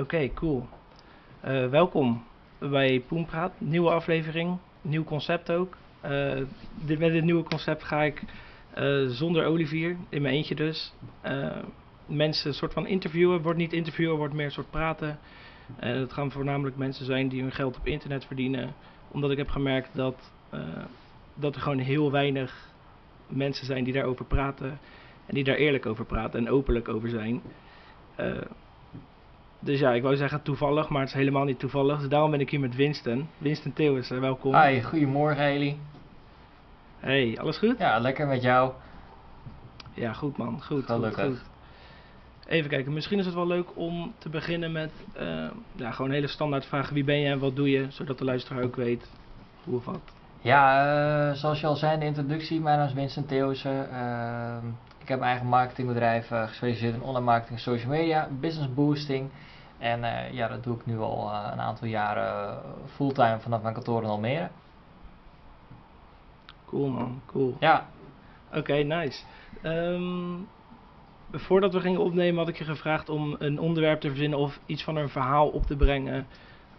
Oké, cool. Eh, welkom bij Poenpraat. Nieuwe aflevering, nieuw concept ook. Eh, dit, met dit nieuwe concept ga ik eh, zonder Olivier, in mijn eentje dus, mensen een soort van interviewen. Wordt niet interviewen, wordt meer een soort praten. En het gaan voornamelijk mensen zijn die hun geld op internet verdienen. Omdat ik heb gemerkt dat, dat er gewoon heel weinig mensen zijn die daarover praten. En die daar eerlijk over praten en openlijk over zijn. Dus ja, ik wou zeggen toevallig, maar het is helemaal niet toevallig. Dus daarom ben ik hier met Winston. Winston Theeuwis, eh, welkom. Hi, goedemorgen Eli. Hey, alles goed? Ja, lekker met jou. Ja, goed man. Goed, goed, Gelukkig. goed. Even kijken, misschien is het wel leuk om te beginnen met eh, ja, gewoon hele standaard vragen. Wie ben je en wat doe je? Zodat de luisteraar ook weet hoe of wat. Ja, eh, zoals je al zei in de introductie, mijn naam is Vincent Theeuwsen. Ehm, ik heb mijn eigen marketingbedrijf uh, gespecialiseerd in online marketing en social media, business boosting. En eh, ja, dat doe ik nu al eh, een aantal jaren fulltime vanaf mijn kantoor in Almere. Cool man, cool. Ja, Oké, nice. Ehm, voordat we gingen opnemen had ik je gevraagd om een onderwerp te verzinnen of iets van een verhaal op te brengen.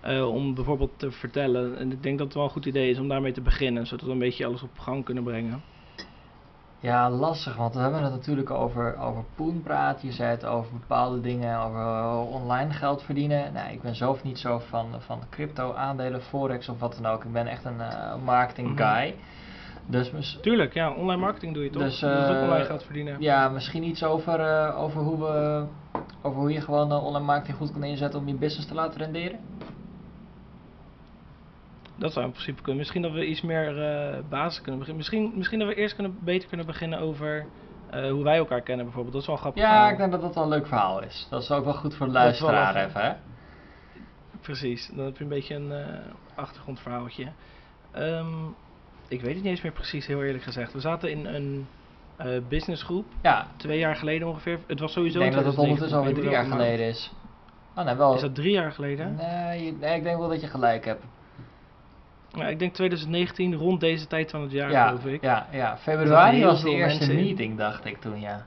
Eh, om bijvoorbeeld te vertellen. En ik denk dat het wel een goed idee is om daarmee te beginnen, zodat we een beetje alles op gang kunnen brengen. ja, lastig, want we hebben het natuurlijk over, over poenpraat. Je zei het over bepaalde dingen, over eh, online geld verdienen. Nou, ik ben zelf niet zo van, van crypto, aandelen, forex of wat dan ook. Ik ben echt een eh, marketing Mhm. guy. Dus Tuurlijk, ja, online marketing doe je toch? Dus, dat is ook online geld verdienen. ja, misschien iets over, over, hoe we, over hoe je gewoon online marketing goed kan inzetten om je business te laten renderen. Dat zou in principe kunnen. Misschien dat we iets meer eh basis kunnen beginnen. Misschien, misschien dat we eerst kunnen, beter kunnen beginnen over eh, hoe wij elkaar kennen bijvoorbeeld. Dat is wel een grappig. Ja, verhaal. ik denk dat dat wel een leuk verhaal is. Dat is ook wel goed voor de wel luisteraar even, hè? Precies, dan heb je een beetje een eh, achtergrondverhaaltje. Ehm, ik weet het niet eens meer precies, heel eerlijk gezegd. We zaten in een businessgroep, Ja, twee jaar geleden ongeveer. Het was ik sowieso denk dat het 2019, ondertussen alweer ik drie jaar geleden is. Oh, nee, wel. Is dat drie jaar geleden? Nee, nee, ik denk wel dat je gelijk hebt. Ja, ik denk 2019, rond deze tijd van het jaar Ja, geloof ik. ja, ja. Februari was de eerste in. meeting, dacht ik toen, ja.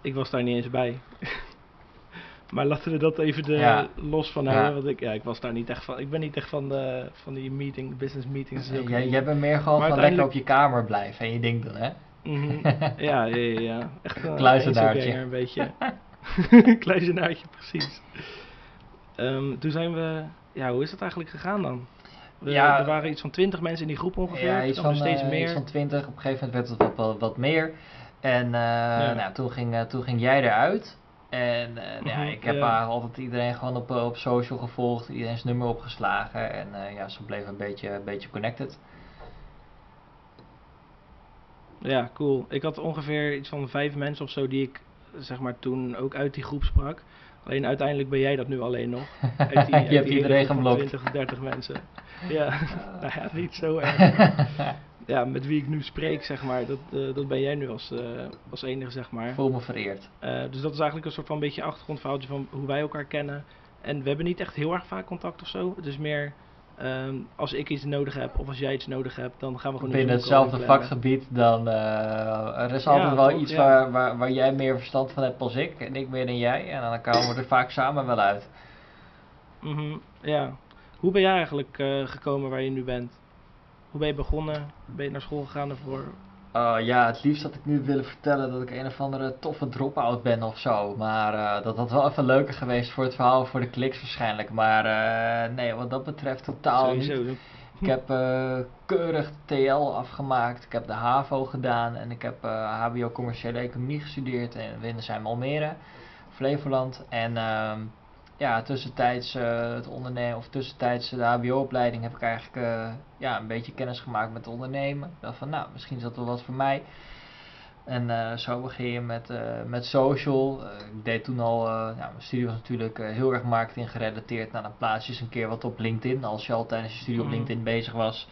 Ik was daar niet eens bij. maar laten we dat even de, Ja. los van houden. Want ik, ja, ik was daar niet echt van. Ik ben niet echt van, de, van die meeting, business meetings. Jij, jij bent meer gewoon Maar van lekker op je kamer blijven en je ding doen, hè? Mhm. ja, ja, ja, ja. Echt een Kluizenaartje. een beetje. Kluizenaartje, precies. Ehm, toen zijn we... Ja, hoe is dat eigenlijk gegaan dan? We, Ja. er waren iets van 20 mensen in die groep ongeveer. Ja, iets van, steeds eh, meer. iets van 20. Op een gegeven moment werd het wat, wat, wat meer. En eh, nou, toen, ging, eh, toen ging jij eruit. En eh, ja, Mhm, ik heb eigenlijk altijd iedereen gewoon op, eh, op social gevolgd. Iedereen's nummer opgeslagen. En eh, ja, ze bleven een beetje, een beetje connected. Ja, cool. Ik had ongeveer iets van vijf mensen of zo die ik zeg maar toen ook uit die groep sprak. Alleen uiteindelijk ben jij dat nu alleen nog. Uit die, Je uit hebt iedereen geblokt. 20 of 30 mensen. Ja, nou ja, niet zo erg. Ja, met wie ik nu spreek, zeg maar, dat, eh, dat ben jij nu als, eh, als enige, zeg maar. Voel me vereerd. Eh, dus dat is eigenlijk een soort van beetje achtergrondverhaaltje van hoe wij elkaar kennen. En we hebben niet echt heel erg vaak contact of zo. Het is meer ehm, als ik iets nodig heb of als jij iets nodig hebt, dan gaan we gewoon Binnen call hetzelfde vakgebied, dan eh, er is altijd wel toch, iets ja. waar, waar, waar jij meer verstand van hebt als ik. En ik meer dan jij. En dan komen we er vaak samen wel uit. Mhm, ja. Hoe ben jij eigenlijk eh, gekomen waar je nu bent? Hoe ben je begonnen? Ben je naar school gegaan ervoor? Oh ja, het liefst had ik nu willen vertellen dat ik een of andere toffe drop-out ben of zo. Maar eh, dat had wel even leuker geweest voor het verhaal, voor de kliks waarschijnlijk. Maar eh, nee, wat dat betreft totaal niet. Ik heb eh, keurig TL afgemaakt. Ik heb de HAVO gedaan. En ik heb HBO commerciële economie gestudeerd in Windersheim Almere, Flevoland. En ehm, ja, tussentijds eh, het ondernemen, of tussentijds de HBO-opleiding heb ik eigenlijk eh, ja, een beetje kennis gemaakt met ondernemen. Dacht van, nou, misschien is dat wel wat voor mij. En eh, zo begin je met, eh, met social. Eh, ik deed toen al, eh, ja, mijn studie was natuurlijk eh, heel erg marketing gerelateerd. Nou, dan plaats je eens een keer wat op LinkedIn, als je al tijdens je studie op Mhm. LinkedIn bezig was.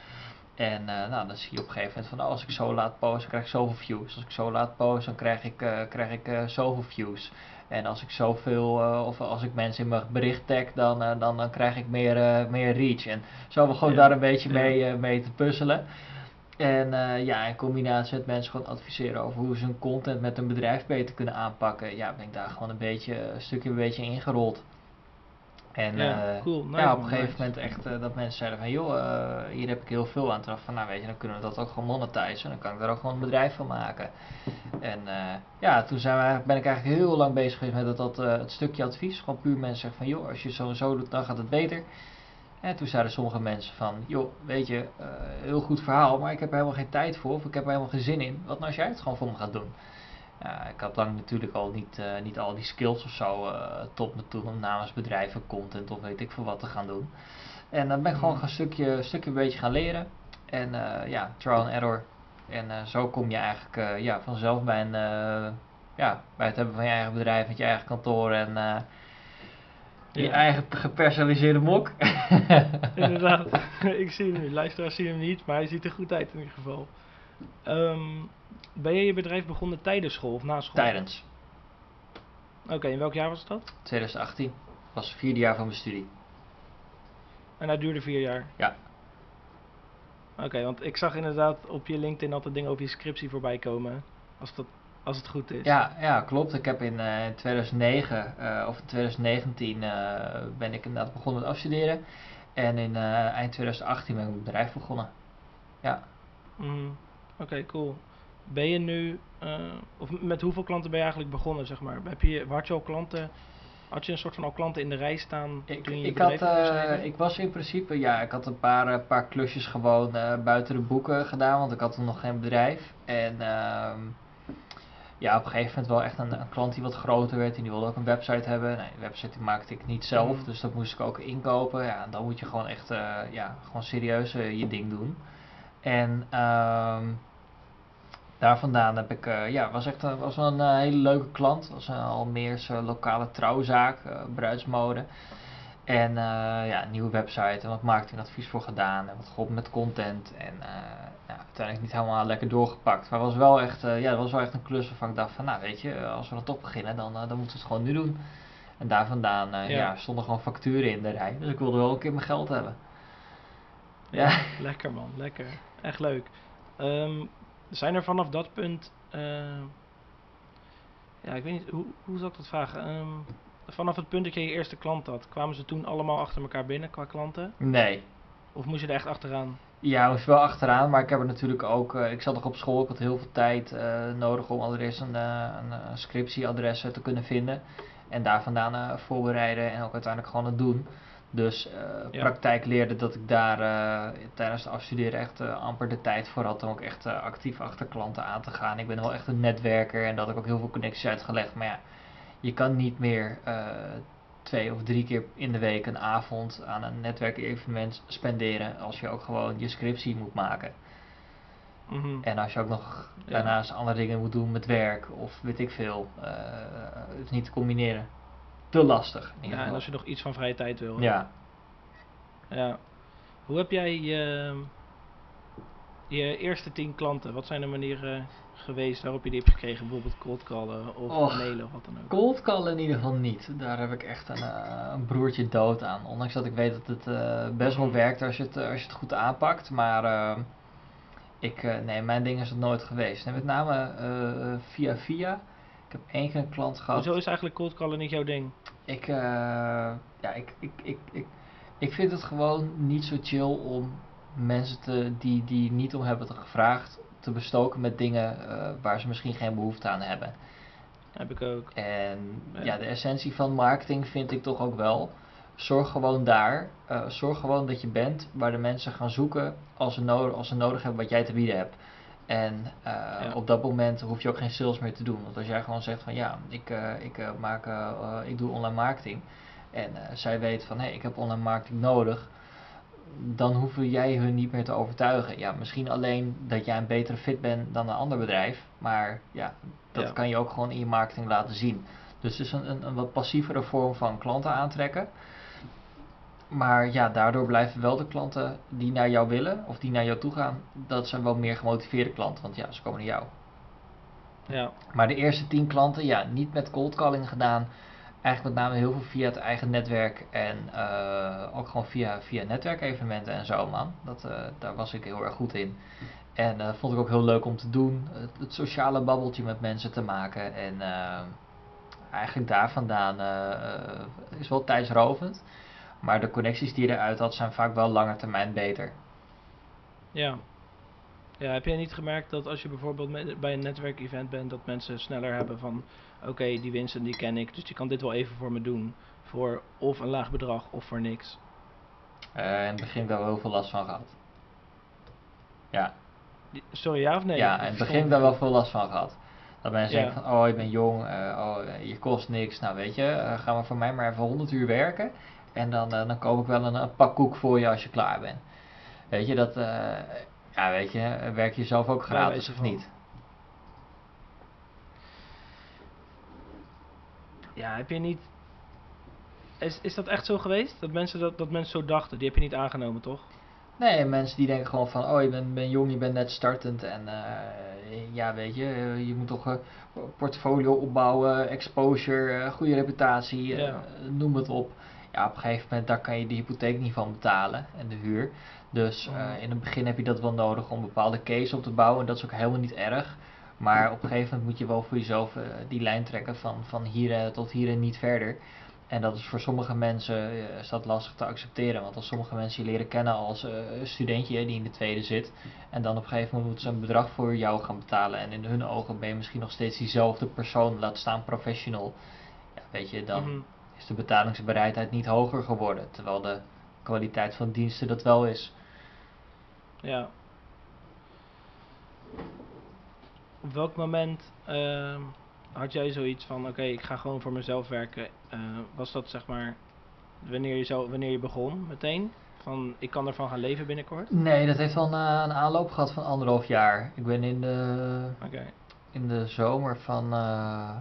En eh, nou, dan zie je op een gegeven moment van, oh, als ik zo laat posten, krijg ik zoveel views. Als ik zo laat posten, dan krijg ik, eh, krijg ik eh, zoveel views. En als ik zoveel, eh, of als ik mensen in mijn bericht tag, dan, eh, dan, dan krijg ik meer, eh, meer reach. En zo we gewoon Ja, daar een beetje ja. mee, mee te puzzelen. En ja, in combinatie met mensen gewoon adviseren over hoe ze hun content met hun bedrijf beter kunnen aanpakken. Ja, ben ik daar gewoon een beetje, een stukje een beetje ingerold. En Ja, eh, cool. Nice, ja, op een gegeven nice. moment echt eh, dat mensen zeiden van joh, eh, hier heb ik heel veel aan. Toen van nou weet je, dan kunnen we dat ook gewoon monetizen. Dan kan ik daar ook gewoon een bedrijf van maken. En ja, toen zijn we, ben ik eigenlijk heel lang bezig geweest met dat, dat, het stukje advies. Gewoon puur mensen zeggen van joh, als je zo en zo doet, dan gaat het beter. En toen zeiden sommige mensen van, joh, weet je, heel goed verhaal, maar ik heb er helemaal geen tijd voor of ik heb er helemaal geen zin in. Wat nou als jij het gewoon voor me gaat doen? Ja, ik had lang natuurlijk al niet, eh, niet al die skills of zo eh, tot me toe om namens bedrijven content of weet ik veel wat te gaan doen. En dan ben ik gewoon een stukje, stukje een beetje gaan leren. En eh, ja, trial and error. En zo kom je eigenlijk ja, vanzelf bij, een, ja, bij het hebben van je eigen bedrijf, met je eigen kantoor en je eigen gepersonaliseerde mok. Inderdaad, ik zie hem nu. Luisteraars zien hem niet, maar hij ziet er goed uit in ieder geval. Ehm, ben je je bedrijf begonnen tijdens school of na school? Tijdens Oké, in welk jaar was dat? 2018 was het vierde jaar van mijn studie. En dat duurde vier jaar? Ja. Oké, want ik zag inderdaad op je LinkedIn altijd dingen over je scriptie voorbij komen. Als, dat, als het goed is. Ja, ja, klopt. Ik heb in eh, 2009 eh, of in 2019 eh, ben ik inderdaad begonnen met afstuderen. En in eh, eind 2018 ben ik mijn bedrijf begonnen. Ja, Mhm. Oké, cool. Ben je nu, eh, of met hoeveel klanten ben je eigenlijk begonnen, zeg maar? Heb je, had je al klanten, had je een soort van al klanten in de rij staan ik, toen je ik, had, eh, ik was in principe, ja, ik had een paar, eh, paar klusjes gewoon buiten de boeken gedaan, want ik had toen nog geen bedrijf. En ehm, ja, op een gegeven moment wel echt een, een klant die wat groter werd en die wilde ook een website hebben. Nee, die website die maakte ik niet zelf, Mhm. dus dat moest ik ook inkopen. Ja, en dan moet je gewoon echt, ja, gewoon serieus je ding doen. En ehm, daar vandaan heb ik, eh, ja, was echt een, was wel een eh, hele leuke klant. was een Almeerse lokale trouwzaak, eh, bruidsmode. En eh, ja, een nieuwe website en wat marketingadvies voor gedaan en wat geholpen met content. En eh, ja, uiteindelijk niet helemaal lekker doorgepakt. Maar was wel echt, eh, ja, het was wel echt een klus waarvan ik dacht van, nou weet je, als we dan toch beginnen, dan, eh, dan moeten we het gewoon nu doen. En daar vandaan eh, Ja. ja. stonden gewoon facturen in de rij. Dus ik wilde wel een keer mijn geld hebben. Ja, Ja. lekker man, lekker. Echt leuk. Ehm, zijn er vanaf dat punt, eh, ja, ik weet niet, hoe, hoe zou ik dat vragen? Ehm, vanaf het punt dat je je eerste klant had, kwamen ze toen allemaal achter elkaar binnen qua klanten? Nee. Of moest je er echt achteraan? Ja, moest wel achteraan, maar ik heb er natuurlijk ook. eh, ik zat nog op school, ik had heel veel tijd eh, nodig om allereerst een, eh, een, eh, scriptieadres te kunnen vinden. En daar vandaan voorbereiden en ook uiteindelijk gewoon het doen. Dus eh, Ja. praktijk leerde dat ik daar eh, tijdens het afstuderen echt eh, amper de tijd voor had om ook echt actief achter klanten aan te gaan. Ik ben wel echt een netwerker en dat ik ook heel veel connecties uitgelegd. Maar ja, je kan niet meer twee of drie keer in de week een avond aan een netwerkevenement spenderen als je ook gewoon je scriptie moet maken. Mhm. En als je ook nog Ja. daarnaast andere dingen moet doen met werk of weet ik veel. het is niet te combineren. Te lastig Ja, en als je nog iets van vrije tijd wil. Ja, Ja. Hoe heb jij je, je eerste tien klanten, wat zijn de manieren geweest waarop je die hebt gekregen? Bijvoorbeeld cold callen of Och. mailen of wat dan ook. cold call in ieder geval niet. Daar heb ik echt een, eh, een broertje dood aan. Ondanks dat ik weet dat het eh, best wel werkt als je het, eh, als je het goed aanpakt. Maar ik, nee, mijn ding is het nooit geweest. En met name via via. Ik heb één keer een klant gehad. Hoezo is eigenlijk cold callen niet jouw ding? Ik, eh, ja, ik, ik, ik, ik, ik vind het gewoon niet zo chill om mensen te, die, die niet om hebben te gevraagd te bestoken met dingen eh, waar ze misschien geen behoefte aan hebben. Heb ik ook. En Ja. ja, de essentie van marketing vind ik toch ook wel. Zorg gewoon daar, eh, zorg gewoon dat je bent waar de mensen gaan zoeken als ze, nodig, als ze nodig hebben wat jij te bieden hebt. En eh, Ja. op dat moment hoef je ook geen sales meer te doen. Want als jij gewoon zegt van ja, ik, eh, ik, eh, maak, ik doe online marketing. En zij weet van hé, hey, ik heb online marketing nodig. Dan hoeven jij hun niet meer te overtuigen. Ja, misschien alleen dat jij een betere fit bent dan een ander bedrijf. Maar ja, dat Ja. kan je ook gewoon in je marketing laten zien. Dus het is een, een, een wat passievere vorm van klanten aantrekken. Maar ja, daardoor blijven wel de klanten die naar jou willen of die naar jou toe gaan, dat zijn wel meer gemotiveerde klanten, want ja, ze komen naar jou. Ja, Maar de eerste tien klanten, ja, niet met cold calling gedaan. Eigenlijk met name heel veel via het eigen netwerk en eh, ook gewoon via, via netwerkevenementen en zo, man. Dat, eh, daar was ik heel erg goed in. En eh vond ik ook heel leuk om te doen. Het, het sociale babbeltje met mensen te maken. En eigenlijk daar vandaan is wel tijdsrovend. Maar de connecties die je eruit had zijn vaak wel langer termijn beter. Ja. Ja, heb jij niet gemerkt dat als je bijvoorbeeld met- bij een netwerkevent bent, dat mensen sneller hebben van, oké, die winsten die ken ik, dus die kan dit wel even voor me doen. Voor of een laag bedrag of voor niks. Eh, in het begin ik daar wel heel veel last van gehad. Ja, Die- Sorry, ja of nee? ja Ik in het begin ik daar wel veel last van gehad. Dat mensen Ja. denken van, oh je bent jong, eh, oh je kost niks. Nou weet je, eh, ga maar voor mij maar even 100 uur werken. En dan, eh, dan koop ik wel een, een pak koek voor je als je klaar bent. Weet je, dat, eh, ja weet je, werk je zelf ook gratis of niet? Ja, heb je niet... Is, is dat echt zo geweest? Dat mensen, dat, dat mensen zo dachten? Die heb je niet aangenomen, toch? Nee, mensen die denken gewoon van, oh je bent, bent jong, je bent net startend en eh, ja weet je, je moet toch een portfolio opbouwen, exposure, goede reputatie, Ja. noem het op. Ja, op een gegeven moment daar kan je de hypotheek niet van betalen en de huur. Dus eh, Mhm. in het begin heb je dat wel nodig om bepaalde case op te bouwen en dat is ook helemaal niet erg. Maar op een gegeven moment moet je wel voor jezelf eh, die lijn trekken van, van hier eh, tot hier en niet verder. En dat is voor sommige mensen eh, is dat lastig te accepteren. Want als sommige mensen je leren kennen als eh, studentje die in de tweede zit. En dan op een gegeven moment moeten ze een bedrag voor jou gaan betalen. En in hun ogen ben je misschien nog steeds diezelfde persoon, laat staan professional. Ja, weet je, dan Mhm. Is de betalingsbereidheid niet hoger geworden. Terwijl de kwaliteit van diensten dat wel is. Ja. Op welk moment ehm, had jij zoiets van, oké, ik ga gewoon voor mezelf werken? Eh, was dat zeg maar wanneer je, zo, wanneer je begon meteen? Van, ik kan ervan gaan leven binnenkort? Nee, dat heeft wel een, een aanloop gehad van anderhalf jaar. Ik ben in de Oké. in de zomer van eh,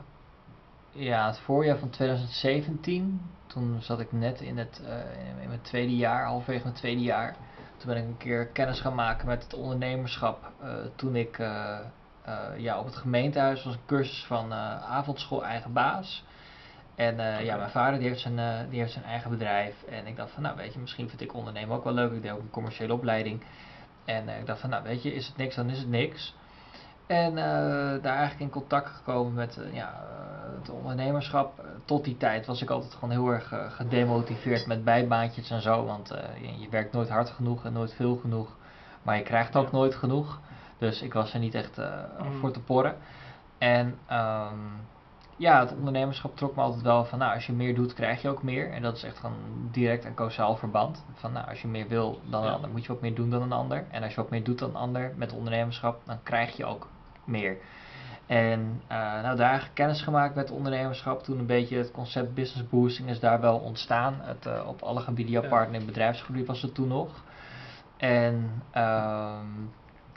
ja, het voorjaar van 2017. Toen zat ik net in, het, eh, in, mijn tweede jaar, halverwege mijn tweede jaar. Toen ben ik een keer kennis gaan maken met het ondernemerschap. eh, toen ik eh, ja, op het gemeentehuis was een cursus van avondschool eigen baas. En ja, mijn vader die heeft, zijn, die heeft zijn eigen bedrijf. En ik dacht van, nou weet je, misschien vind ik ondernemen ook wel leuk. Ik deed ook een commerciële opleiding. En ik dacht van, nou weet je, is het niks, dan is het niks. En eh, daar eigenlijk in contact gekomen met eh, ja, eh, het ondernemerschap. Tot die tijd was ik altijd gewoon heel erg gedemotiveerd met bijbaantjes en zo. Want je, je werkt nooit hard genoeg en nooit veel genoeg. Maar je krijgt ook nooit genoeg. Dus ik was er niet echt Mhm. voor te porren. En ehm, ja, het ondernemerschap trok me altijd wel van, nou, als je meer doet, krijg je ook meer. En dat is echt gewoon direct een causaal verband. Van, nou, als je meer wil dan een Ja. ander, moet je wat meer doen dan een ander. En als je wat meer doet dan een ander met ondernemerschap, dan krijg je ook meer. En eh, nou, daar eigenlijk kennis gemaakt met ondernemerschap. Toen een beetje het concept business boosting is daar wel ontstaan. Het, eh, op alle gebieden, Ja. partner in het bedrijfsgebied was het toen nog. En ehm,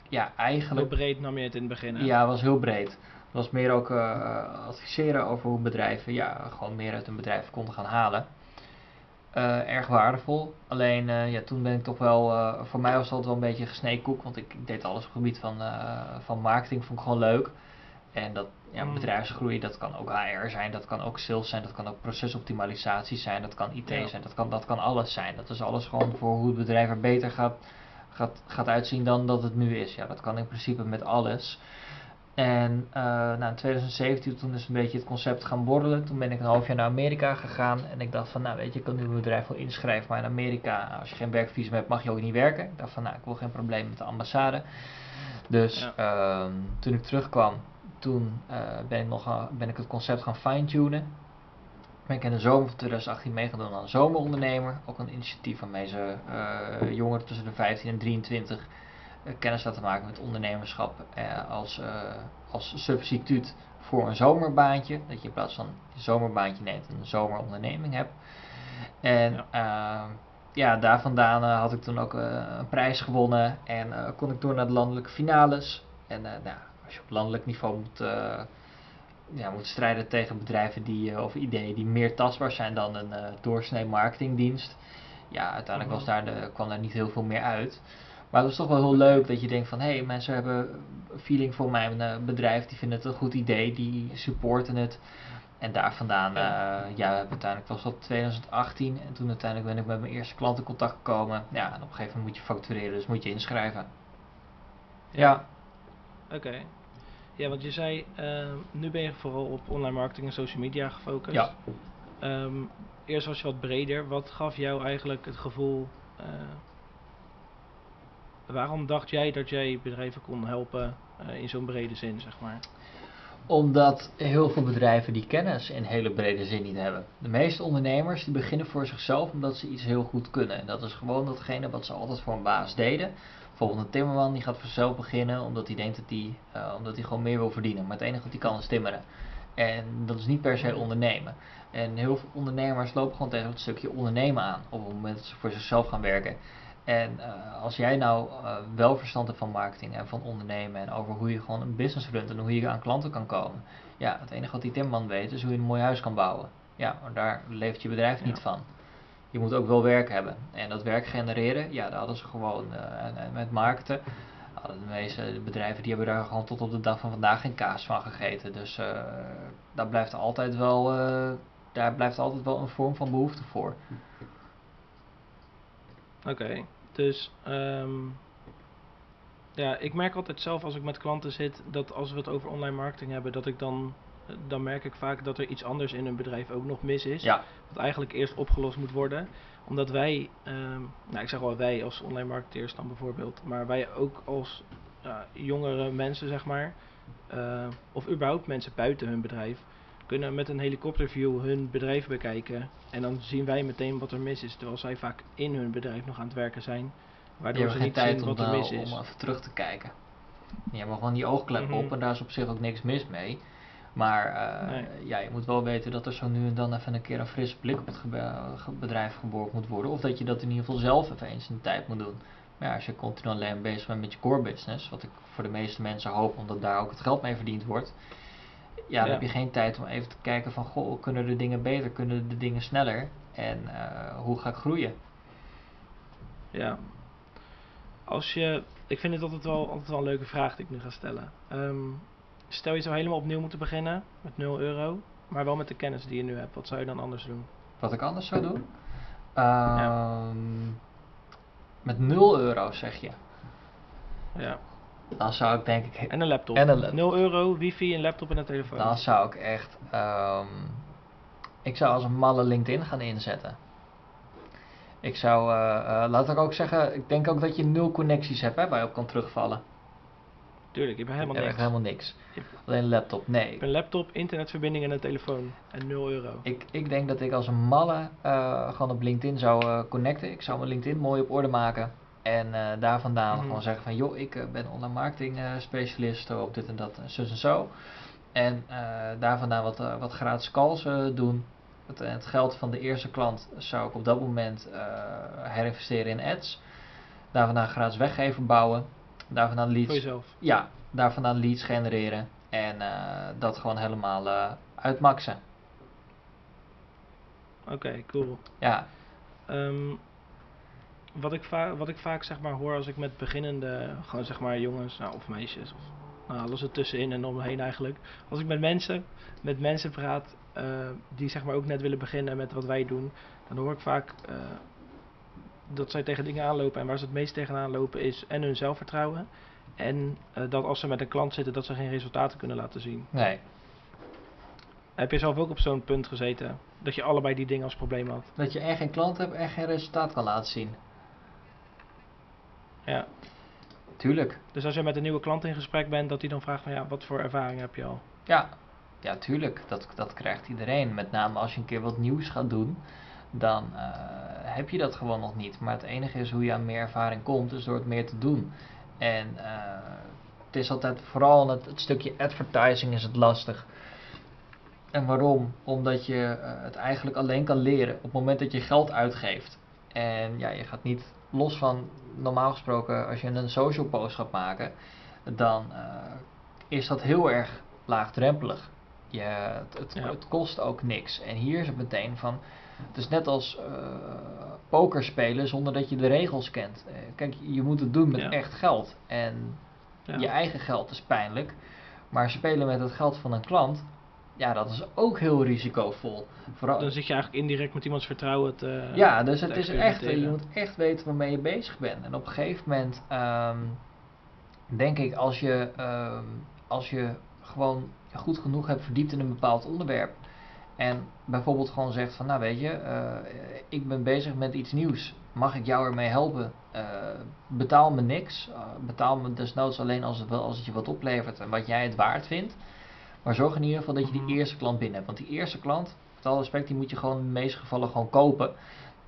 ja, Heel eigenlijk... breed nam je het in het begin. Ja, het was heel breed. Het was meer ook eh, adviseren over hoe bedrijven ja, gewoon meer uit hun bedrijf konden gaan halen. Eh, erg waardevol. Alleen eh, ja, toen ben ik toch wel, eh, voor mij was dat wel een beetje gesneden koek, want ik, ik deed alles op het gebied van, van marketing, vond ik gewoon leuk. En dat ja, Mm. bedrijfsgroei, dat kan ook HR zijn, dat kan ook sales zijn, dat kan ook procesoptimalisatie zijn, dat kan IT Ja. zijn, dat kan, dat kan alles zijn. Dat is alles gewoon voor hoe het bedrijf er beter gaat, gaat, gaat uitzien dan dat het nu is. Ja, dat kan in principe met alles. En eh nou, in 2017 toen is een beetje het concept gaan borrelen. Toen ben ik een half jaar naar Amerika gegaan. En ik dacht van, nou weet je, ik kan nu mijn bedrijf wel inschrijven. Maar in Amerika, als je geen werkvisum hebt, mag je ook niet werken. Ik dacht van, nou, ik wil geen probleem met de ambassade. Dus ehm, toen ik terugkwam, toen eh, ben, ik nog, gaan- ben ik het concept gaan fine-tunen. Ben ik in de zomer van 2018 meegedaan aan een zomerondernemer. Ook een initiatief waarmee ze eh, jongeren tussen de 15 en 23 eh, kennis laten maken met ondernemerschap eh, als, eh, als substituut voor een zomerbaantje. Dat je in plaats van een zomerbaantje neemt een zomeronderneming hebt. En Ja. ja, ja daar vandaan eh, had ik toen ook een prijs gewonnen en kon ik door naar de landelijke finales. En nou, als je op landelijk niveau moet, ja, moet strijden tegen bedrijven die, of ideeën die meer tastbaar zijn dan een eh doorsnee marketingdienst. Ja, uiteindelijk was daar de, kwam daar niet heel veel meer uit. Maar het was toch wel heel leuk dat je denkt van hé, hey, mensen hebben feeling voor mijn eh, bedrijf, die vinden het een goed idee, die supporten het. En daar vandaan, Ja. eh, ja, uiteindelijk was dat 2018 en toen uiteindelijk ben ik met mijn eerste klant in contact gekomen. Ja, en op een gegeven moment moet je factureren, dus moet je inschrijven. Ja, Oké. Ja, want je zei, eh, nu ben je vooral op online marketing en social media gefocust. Ja. ehm, eerst was je wat breder. Wat gaf jou eigenlijk het gevoel... eh, waarom dacht jij dat jij bedrijven kon helpen eh, in zo'n brede zin, zeg maar? Omdat heel veel bedrijven die kennis in hele brede zin niet hebben. De meeste ondernemers die beginnen voor zichzelf omdat ze iets heel goed kunnen. En dat is gewoon datgene wat ze altijd voor een baas deden. Bijvoorbeeld een timmerman die gaat voor zichzelf beginnen omdat hij denkt dat hij, eh, omdat hij gewoon meer wil verdienen. Maar het enige wat hij kan is timmeren. En dat is niet per se ondernemen. En heel veel ondernemers lopen gewoon tegen het stukje ondernemen aan op het moment dat ze voor zichzelf gaan werken. En eh, als jij nou eh, wel verstand hebt van marketing en van ondernemen en over hoe je gewoon een business runt en hoe je aan klanten kan komen. Ja, het enige wat die timmerman weet is hoe je een mooi huis kan bouwen. Ja, maar daar leeft je bedrijf Ja. niet van. Je moet ook wel werk hebben. En dat werk genereren, ja, daar hadden ze gewoon en, en met marketen. hadden De meeste bedrijven die hebben daar gewoon tot op de dag van vandaag geen kaas van gegeten. Dus daar blijft altijd wel, daar blijft altijd wel een vorm van behoefte voor. Oké, dus ehm, ja, ik merk altijd zelf als ik met klanten zit dat als we het over online marketing hebben, dat ik dan, dan merk ik vaak dat er iets anders in hun bedrijf ook nog mis is. Ja, Wat eigenlijk eerst opgelost moet worden. Omdat wij, ehm, nou ik zeg wel wij als online marketeers dan bijvoorbeeld, maar wij ook als jongere mensen zeg maar, eh, of überhaupt mensen buiten hun bedrijf, kunnen met een helikopterview hun bedrijf bekijken. En dan zien wij meteen wat er mis is, terwijl zij vaak in hun bedrijf nog aan het werken zijn. Waardoor ze niet tijd zien om, er mis is. om even terug te kijken. Die hebben gewoon die oogklep Mhm. op en daar is op zich ook niks mis mee. Maar eh, Nee. ja, je moet wel weten dat er zo nu en dan even een keer een frisse blik op het ge- bedrijf geborgd moet worden. Of dat je dat in ieder geval zelf even eens in de tijd moet doen. Maar ja, als je continu alleen bezig bent met je core business, wat ik voor de meeste mensen hoop, omdat daar ook het geld mee verdiend wordt. Ja, dan Ja. heb je geen tijd om even te kijken van, goh, kunnen de dingen beter, kunnen de dingen sneller? En eh, hoe ga ik groeien? Ja. Als je, ik vind het altijd wel, altijd wel een leuke vraag die ik nu ga stellen. Ehm, stel je zou helemaal opnieuw moeten beginnen met 0 euro, maar wel met de kennis die je nu hebt. Wat zou je dan anders doen? Wat ik anders zou doen? Ehm, Met 0 euro zeg je. Ja. Dan zou ik denk ik. En een laptop. En een laptop. 0 euro, wifi, een laptop en een telefoon. Dan zou ik echt. ehm, ik zou als een malle LinkedIn gaan inzetten. Ik zou. eh, laat ik ook zeggen. Ik denk ook dat je nul connecties hebt hè, waar je op kan terugvallen. Tuurlijk, je hebt helemaal Echt niks. helemaal niks. Alleen een laptop. Nee. Een laptop, internetverbinding en een telefoon. En 0 euro. Ik, ik denk dat ik als een malle eh, gewoon op LinkedIn zou connecten. Ik zou mijn LinkedIn mooi op orde maken. En eh, daar vandaan Mhm. gewoon zeggen van... joh, ik eh, ben online marketing eh, specialist op dit en dat en zus en zo. En daar vandaan wat, wat gratis calls doen. Het, het geld van de eerste klant zou ik op dat moment herinvesteren in ads. Daar vandaan gratis weggeven bouwen. Daar vandaan Voor leads jezelf. ja, daar vandaan leads genereren en dat gewoon helemaal uitmaxen. Oké, cool. Ja, Ehm, wat, ik va- wat ik vaak zeg maar hoor als ik met beginnende, gewoon zeg maar jongens nou, of meisjes, of nou, alles ertussenin en omheen eigenlijk. Als ik met mensen, met mensen praat eh, die zeg maar ook net willen beginnen met wat wij doen, dan hoor ik vaak eh, dat zij tegen dingen aanlopen. En waar ze het meest tegenaan lopen is en hun zelfvertrouwen. En eh, dat als ze met een klant zitten, dat ze geen resultaten kunnen laten zien. nee. Heb je zelf ook op zo'n punt gezeten? Dat je allebei die dingen als probleem had? Dat je en geen klant hebt en geen resultaat kan laten zien. Ja. Tuurlijk. Dus als je met een nieuwe klant in gesprek bent, dat hij dan vraagt van ja, wat voor ervaring heb je al? Ja, ja tuurlijk. Dat, dat krijgt iedereen. Met name als je een keer wat nieuws gaat doen, dan eh, heb je dat gewoon nog niet. Maar het enige is hoe je aan meer ervaring komt, is door het meer te doen. En eh, het is altijd, vooral het, het stukje advertising is het lastig. En waarom? Omdat je eh, het eigenlijk alleen kan leren op het moment dat je geld uitgeeft. En ja, je gaat niet los van, normaal gesproken, als je een social post gaat maken, dan eh, is dat heel erg laagdrempelig. Je, het, het, Ja. het kost ook niks. En hier is het meteen van, het is net als eh poker spelen zonder dat je de regels kent. Eh, kijk, je moet het doen met Ja. echt geld. En Ja. je eigen geld is pijnlijk. Maar spelen met het geld van een klant, ja, dat is ook heel risicovol. Vooral, Dan zit je eigenlijk indirect met iemands vertrouwen te ja, dus te het is echt, je moet echt weten waarmee je bezig bent. En op een gegeven moment, ehm, denk ik, als je, ehm, als je gewoon goed genoeg hebt verdiept in een bepaald onderwerp. En bijvoorbeeld gewoon zegt van, nou weet je, eh, ik ben bezig met iets nieuws. Mag ik jou ermee helpen? Eh, betaal me niks. Eh, betaal me desnoods alleen als het, wel, als het je wat oplevert en wat jij het waard vindt. Maar zorg in ieder geval dat je die Mhm. eerste klant binnen hebt. Want die eerste klant, met alle respect, die moet je gewoon in de meeste gevallen gewoon kopen.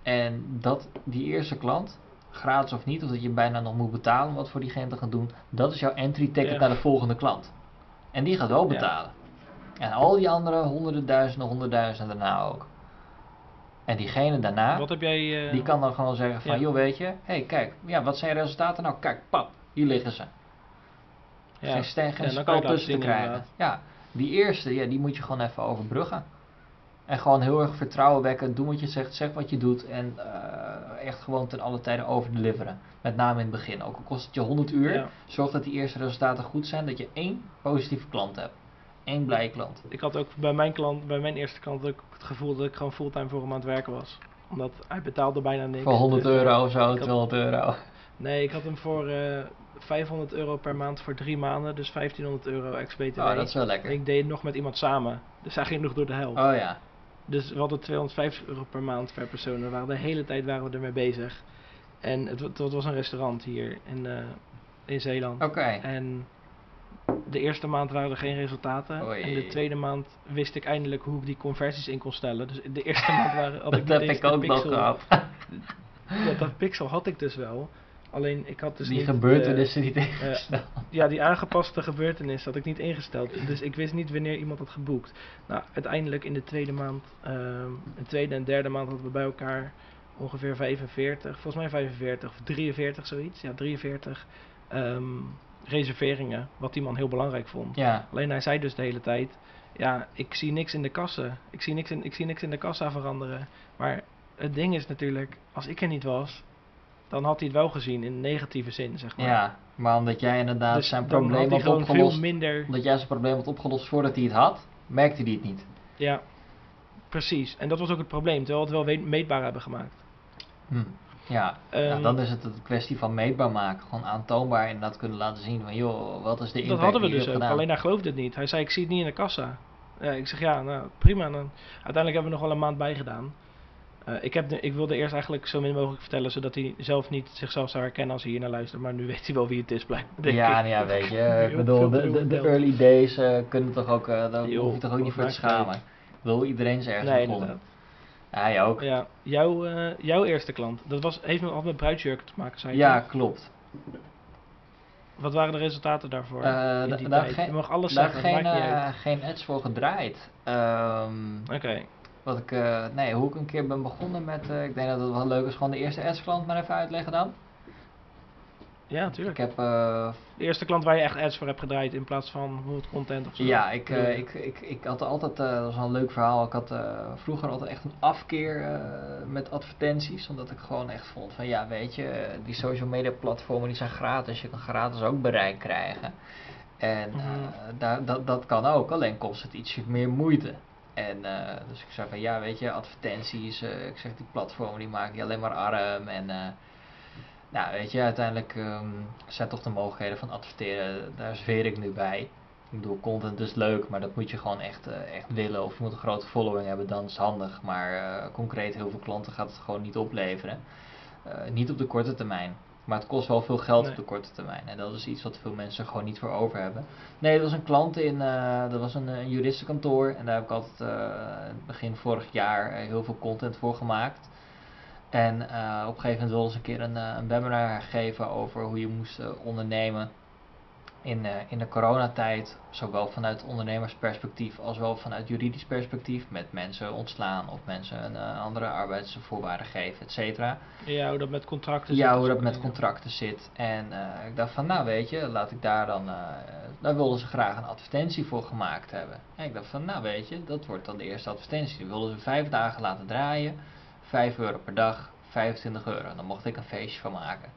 En dat, die eerste klant, gratis of niet, of dat je bijna nog moet betalen om wat voor diegene te gaan doen, dat is jouw entry ticket Ja. naar de volgende klant. En die gaat wel Ja. betalen. En al die andere honderden duizenden, honderdduizenden daarna ook. En diegene daarna, Wat heb jij... eh, die kan dan gewoon zeggen van, ja. joh weet je, hé hey, kijk, ja, wat zijn je resultaten nou? Kijk, pap, hier liggen ze. ja. Geen, geen spel tussen te krijgen. inderdaad. Ja, die eerste, ja, die moet je gewoon even overbruggen. En gewoon heel erg vertrouwen wekken, doen wat je zegt, zeg wat je doet en eh, echt gewoon ten alle tijden overdeliveren. Met name in het begin. Ook al kost het je 100 uur, Ja. zorg dat die eerste resultaten goed zijn, dat je één positieve klant hebt. Eén blije klant. Ik had ook bij mijn klant, bij mijn eerste klant ook het gevoel dat ik gewoon fulltime voor hem aan het werken was. Omdat hij betaalde bijna niks. Voor 100 Dus, euro of zo, ik had- 200 euro. Nee, ik had hem voor eh 500 euro per maand voor drie maanden, dus 1500 euro ex-BTW. Oh, dat is wel En lekker. ik deed het nog met iemand samen, dus hij ging nog door de helft. Oh ja. Dus we hadden 250 euro per maand per persoon. We waren de hele tijd waren we ermee bezig. En het, het was een restaurant hier in, eh, in Zeeland. Oké. En de eerste maand waren er geen resultaten. Oei. En de tweede maand wist ik eindelijk hoe ik die conversies in kon stellen. Dus de eerste maand waren, had ik Dat heb ik ook nog gehad. Dat pixel had ik dus wel. Alleen ik had dus Die niet... gebeurtenissen niet eh, ingesteld. ja, die aangepaste gebeurtenis had ik niet ingesteld. Dus ik wist niet wanneer iemand had geboekt. Nou, uiteindelijk in de tweede maand, ehm de tweede en derde maand hadden we bij elkaar ongeveer 45, volgens mij 45 of 43 zoiets. Ja, 43 ehm, reserveringen, wat die man heel belangrijk vond. Ja, Alleen hij zei dus de hele tijd, ja, ik zie niks in de kassen. Ik zie niks in, ik zie niks in de kassa veranderen. Maar het ding is natuurlijk, als ik er niet was, dan had hij het wel gezien in negatieve zin, zeg maar. ja. Maar omdat jij inderdaad dus zijn had probleem had gewoon veel opgelost. minder Omdat jij zijn probleem had opgelost voordat hij het had, merkte hij het niet. Ja, precies. En dat was ook het probleem, terwijl we het wel meetbaar hebben gemaakt. Hm. Ja, Ehm, nou, dan is het een kwestie van meetbaar maken. Gewoon aantoonbaar en dat kunnen laten zien van joh, wat is de impact dat hadden we dus ook, gedaan. alleen hij geloofde het niet. Hij zei, ik zie het niet in de kassa. Ja, ik zeg, ja, nou prima. Dan. Uiteindelijk hebben we nog wel een maand bijgedaan. Eh ik, heb de, ik wilde eerst eigenlijk zo min mogelijk vertellen, zodat hij zelf niet zichzelf zou herkennen als hij hier naar luistert. Maar nu weet hij wel wie het is, blijkbaar. Ja, ik. nou ja, weet je, ik bedoel, de, de, early days eh, kunnen toch ook, eh, daar hoef je toch ook niet wat voor te schamen. bedoel, iedereen is ergens Nee, begonnen. inderdaad. Ja, jij ook. Ja, jouw, eh, jouw eerste klant, dat was, heeft nog altijd met bruidsjurken te maken, zei je Ja, toch? klopt. Wat waren de resultaten daarvoor? Eh, in da- die daar tijd? geen- je mag alles Daar zeggen, geen, eh, geen ads voor gedraaid. Ehm, Oké, wat ik, eh, nee, hoe ik een keer ben begonnen met, eh, ik denk dat het wel leuk is, gewoon de eerste ads klant maar even uitleggen dan. ja, Ik natuurlijk. heb, eh, De eerste klant waar je echt ads voor hebt gedraaid in plaats van bijvoorbeeld content of zo. ja, ik, ik, ik, ik had altijd, dat was wel een leuk verhaal, ik had vroeger altijd echt een afkeer met advertenties, omdat ik gewoon echt vond van, ja, weet je, die social media platformen die zijn gratis, je kan gratis ook bereik krijgen. En daar, dat, dat kan ook, alleen kost het ietsje meer moeite. En eh, dus ik zei van ja, weet je, advertenties, eh, ik zeg die platformen die maken je alleen maar arm. En eh, nou, weet je, uiteindelijk ehm, zijn toch de mogelijkheden van adverteren, daar zweer ik nu bij. Ik bedoel, content is leuk, maar dat moet je gewoon echt, echt willen. Of je moet een grote following hebben, dan is handig. Maar concreet heel veel klanten gaat het gewoon niet opleveren. Niet op de korte termijn. Maar het kost wel veel geld Nee. op de korte termijn. En dat is iets wat veel mensen gewoon niet voor over hebben. Nee, dat was een klant in, eh, dat was een, eh, juristenkantoor. En daar heb ik altijd eh, begin vorig jaar eh, heel veel content voor gemaakt. En eh, op een gegeven moment wilden ze een keer een, eh, een webinar geven over hoe je moest eh, ondernemen in, eh, in de coronatijd. Zowel vanuit ondernemersperspectief als wel vanuit juridisch perspectief. Met mensen ontslaan of mensen een eh, andere arbeidsvoorwaarden geven, et cetera. Ja, hoe dat met contracten Ja, zit, hoe dat met contracten zit. En eh, ik dacht van, nou weet je, laat ik daar dan... daar wilden ze graag een advertentie voor gemaakt hebben. En ik dacht van, nou weet je, dat wordt dan de eerste advertentie. Die wilden ze vijf dagen laten draaien. 5 euro per dag, 25 euro. Dan mocht ik een feestje van maken.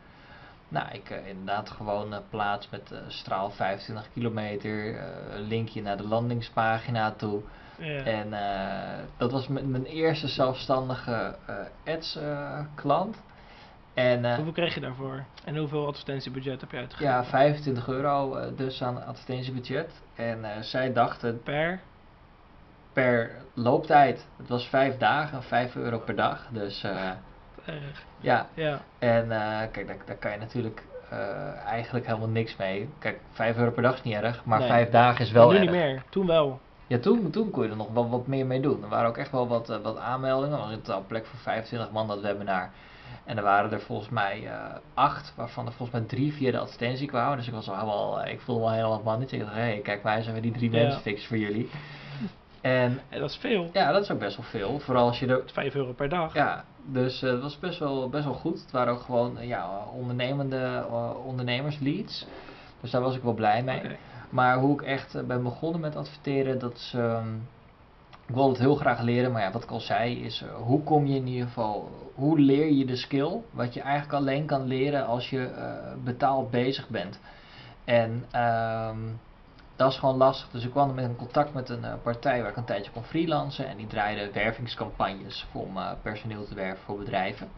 Nou, ik eh, inderdaad gewoon eh, plaats met eh, straal 25 kilometer. linkje naar de landingspagina toe. Ja. En dat was mijn, eerste zelfstandige ads klant. En Hoeveel kreeg je daarvoor? En hoeveel advertentiebudget heb je uitgegeven? ja, 25 euro dus aan advertentiebudget. En zij dachten Per? per looptijd. Het was vijf dagen, 5 euro per dag. Dus Erg. Ja, Ja. en eh, kijk, daar, daar kan je natuurlijk eh, eigenlijk helemaal niks mee. Kijk, 5 euro per dag is niet erg, maar Nee. 5 dagen is wel Maar nu erg. niet meer. Toen wel. Ja, toen, toen kon je er nog wel wat meer mee doen. Er waren ook echt wel wat, eh, wat aanmeldingen. Er was in totaal plek voor 25 man dat webinar. En er waren er volgens mij acht, waarvan er volgens mij drie via de advertentie kwamen. Dus ik was al wel, ik voelde wel helemaal mannetje. Ik dacht, hé, hey, kijk, wij zijn weer die drie Ja. mensen fix voor jullie. En En dat is veel. ja, dat is ook best wel veel. Vooral als je er 5 euro per dag. ja, dus eh, het was best wel, best wel goed. Het waren ook gewoon eh, ja, ondernemende uh, ondernemersleads. Dus daar was ik wel blij mee. Maar hoe ik echt eh, ben begonnen met adverteren, dat is... ehm, ik wil het heel graag leren, maar ja, wat ik al zei is... eh, hoe kom je in ieder geval... Hoe leer je de skill? Wat je eigenlijk alleen kan leren als je eh, betaald bezig bent. En ehm, dat is gewoon lastig. Dus ik kwam met in contact met een eh, partij waar ik een tijdje kon freelancen. En die draaide wervingscampagnes voor om eh, personeel te werven voor bedrijven.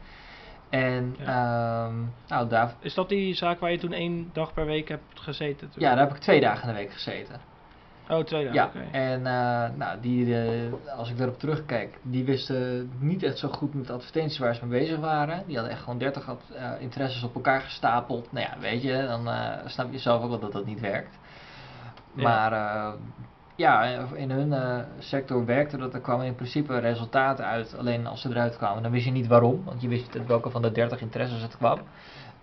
En ehm, nou, daar, Is dat die zaak waar je toen één dag per week hebt gezeten? toen? ja, daar heb ik twee dagen in de week gezeten. Oh, twee dagen. Ja, en eh, nou, die, als ik daarop terugkijk, die wisten niet echt zo goed met advertenties waar ze mee bezig waren. Die hadden echt gewoon 30 ad- eh, interesses op elkaar gestapeld. Nou ja, weet je, dan snap je zelf ook wel dat dat niet werkt. Ja. Maar eh, ja, in hun eh, sector werkte dat. Er kwamen in principe resultaten uit. Alleen als ze eruit kwamen, dan wist je niet waarom. Want je wist niet welke van de 30 interesses het kwam.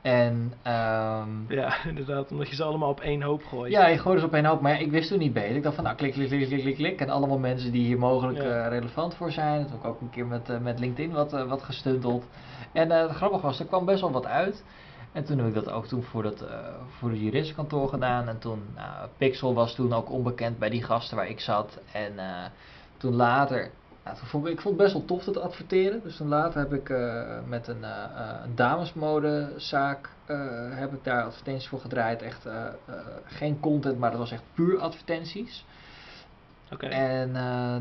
En ehm, Ja, inderdaad. Omdat je ze allemaal op één hoop gooit. ja, je gooide ze op één hoop, maar ja, ik wist toen niet beter. Ik dacht van, nou, klik, klik, klik, klik, klik, klik. En allemaal mensen die hier mogelijk Ja. eh, relevant voor zijn. Dat heb ik ook een keer met, met LinkedIn wat, wat gestunteld. En het grappige was, er kwam best wel wat uit. En toen heb ik dat ook toen voor, dat, eh, voor het juristenkantoor gedaan. En toen, nou, Pixel was toen ook onbekend bij die gasten waar ik zat. En eh, toen later, nou, toen vond ik, ik vond het best wel tof dat adverteren. Dus toen later heb ik eh, met een, een damesmodezaak, heb ik daar advertenties voor gedraaid. Echt geen content, maar dat was echt puur advertenties. Oké. En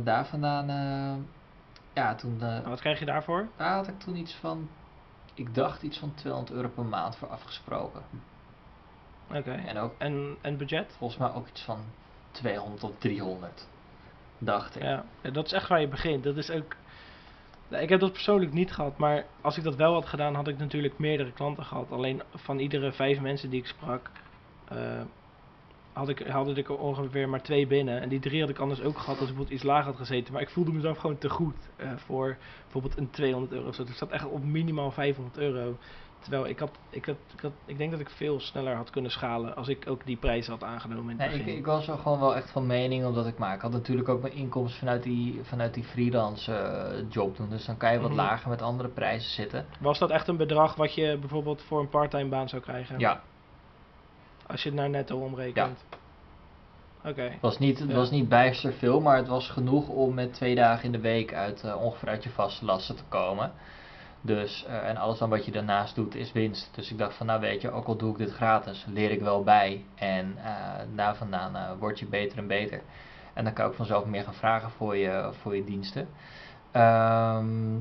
daar vandaan, ja, toen Nou, wat krijg je daarvoor? daar had ik toen iets van, ik dacht iets van 200 euro per maand voor afgesproken. Oké. En ook En, en budget? volgens mij ook iets van 200 of 300, dacht ik. Ja. ja, dat is echt waar je begint. Dat is ook... Nou, Ik heb dat persoonlijk niet gehad, maar als ik dat wel had gedaan, had ik natuurlijk meerdere klanten gehad. Alleen van iedere vijf mensen die ik sprak, eh, had ik, haalde ik er ongeveer maar twee binnen. En die drie had ik anders ook gehad als ik bijvoorbeeld iets lager had gezeten. Maar ik voelde mezelf gewoon te goed eh, voor bijvoorbeeld een 200 euro. Dus ik zat echt op minimaal 500 euro. Terwijl ik had, ik had, ik had, ik denk dat ik veel sneller had kunnen schalen als ik ook die prijs had aangenomen in het Nee, ik, ik was er gewoon wel echt van mening omdat ik maar ik had natuurlijk ook mijn inkomsten vanuit die, vanuit die freelance eh, job doen. Dus dan kan je wat Mhm. lager met andere prijzen zitten. Was dat echt een bedrag wat je bijvoorbeeld voor een parttime baan zou krijgen? Ja, Als je het naar netto omrekent? Oké. het was niet, het Ja. was niet bijster veel, maar het was genoeg om met twee dagen in de week uit, eh, ongeveer uit je vaste lasten te komen. Dus, eh, en alles dan wat je daarnaast doet is winst. Dus ik dacht van, nou weet je, ook al doe ik dit gratis, leer ik wel bij. En eh, daar vandaan word je beter en beter. En dan kan ook vanzelf meer gaan vragen voor je, voor je diensten. Ehm,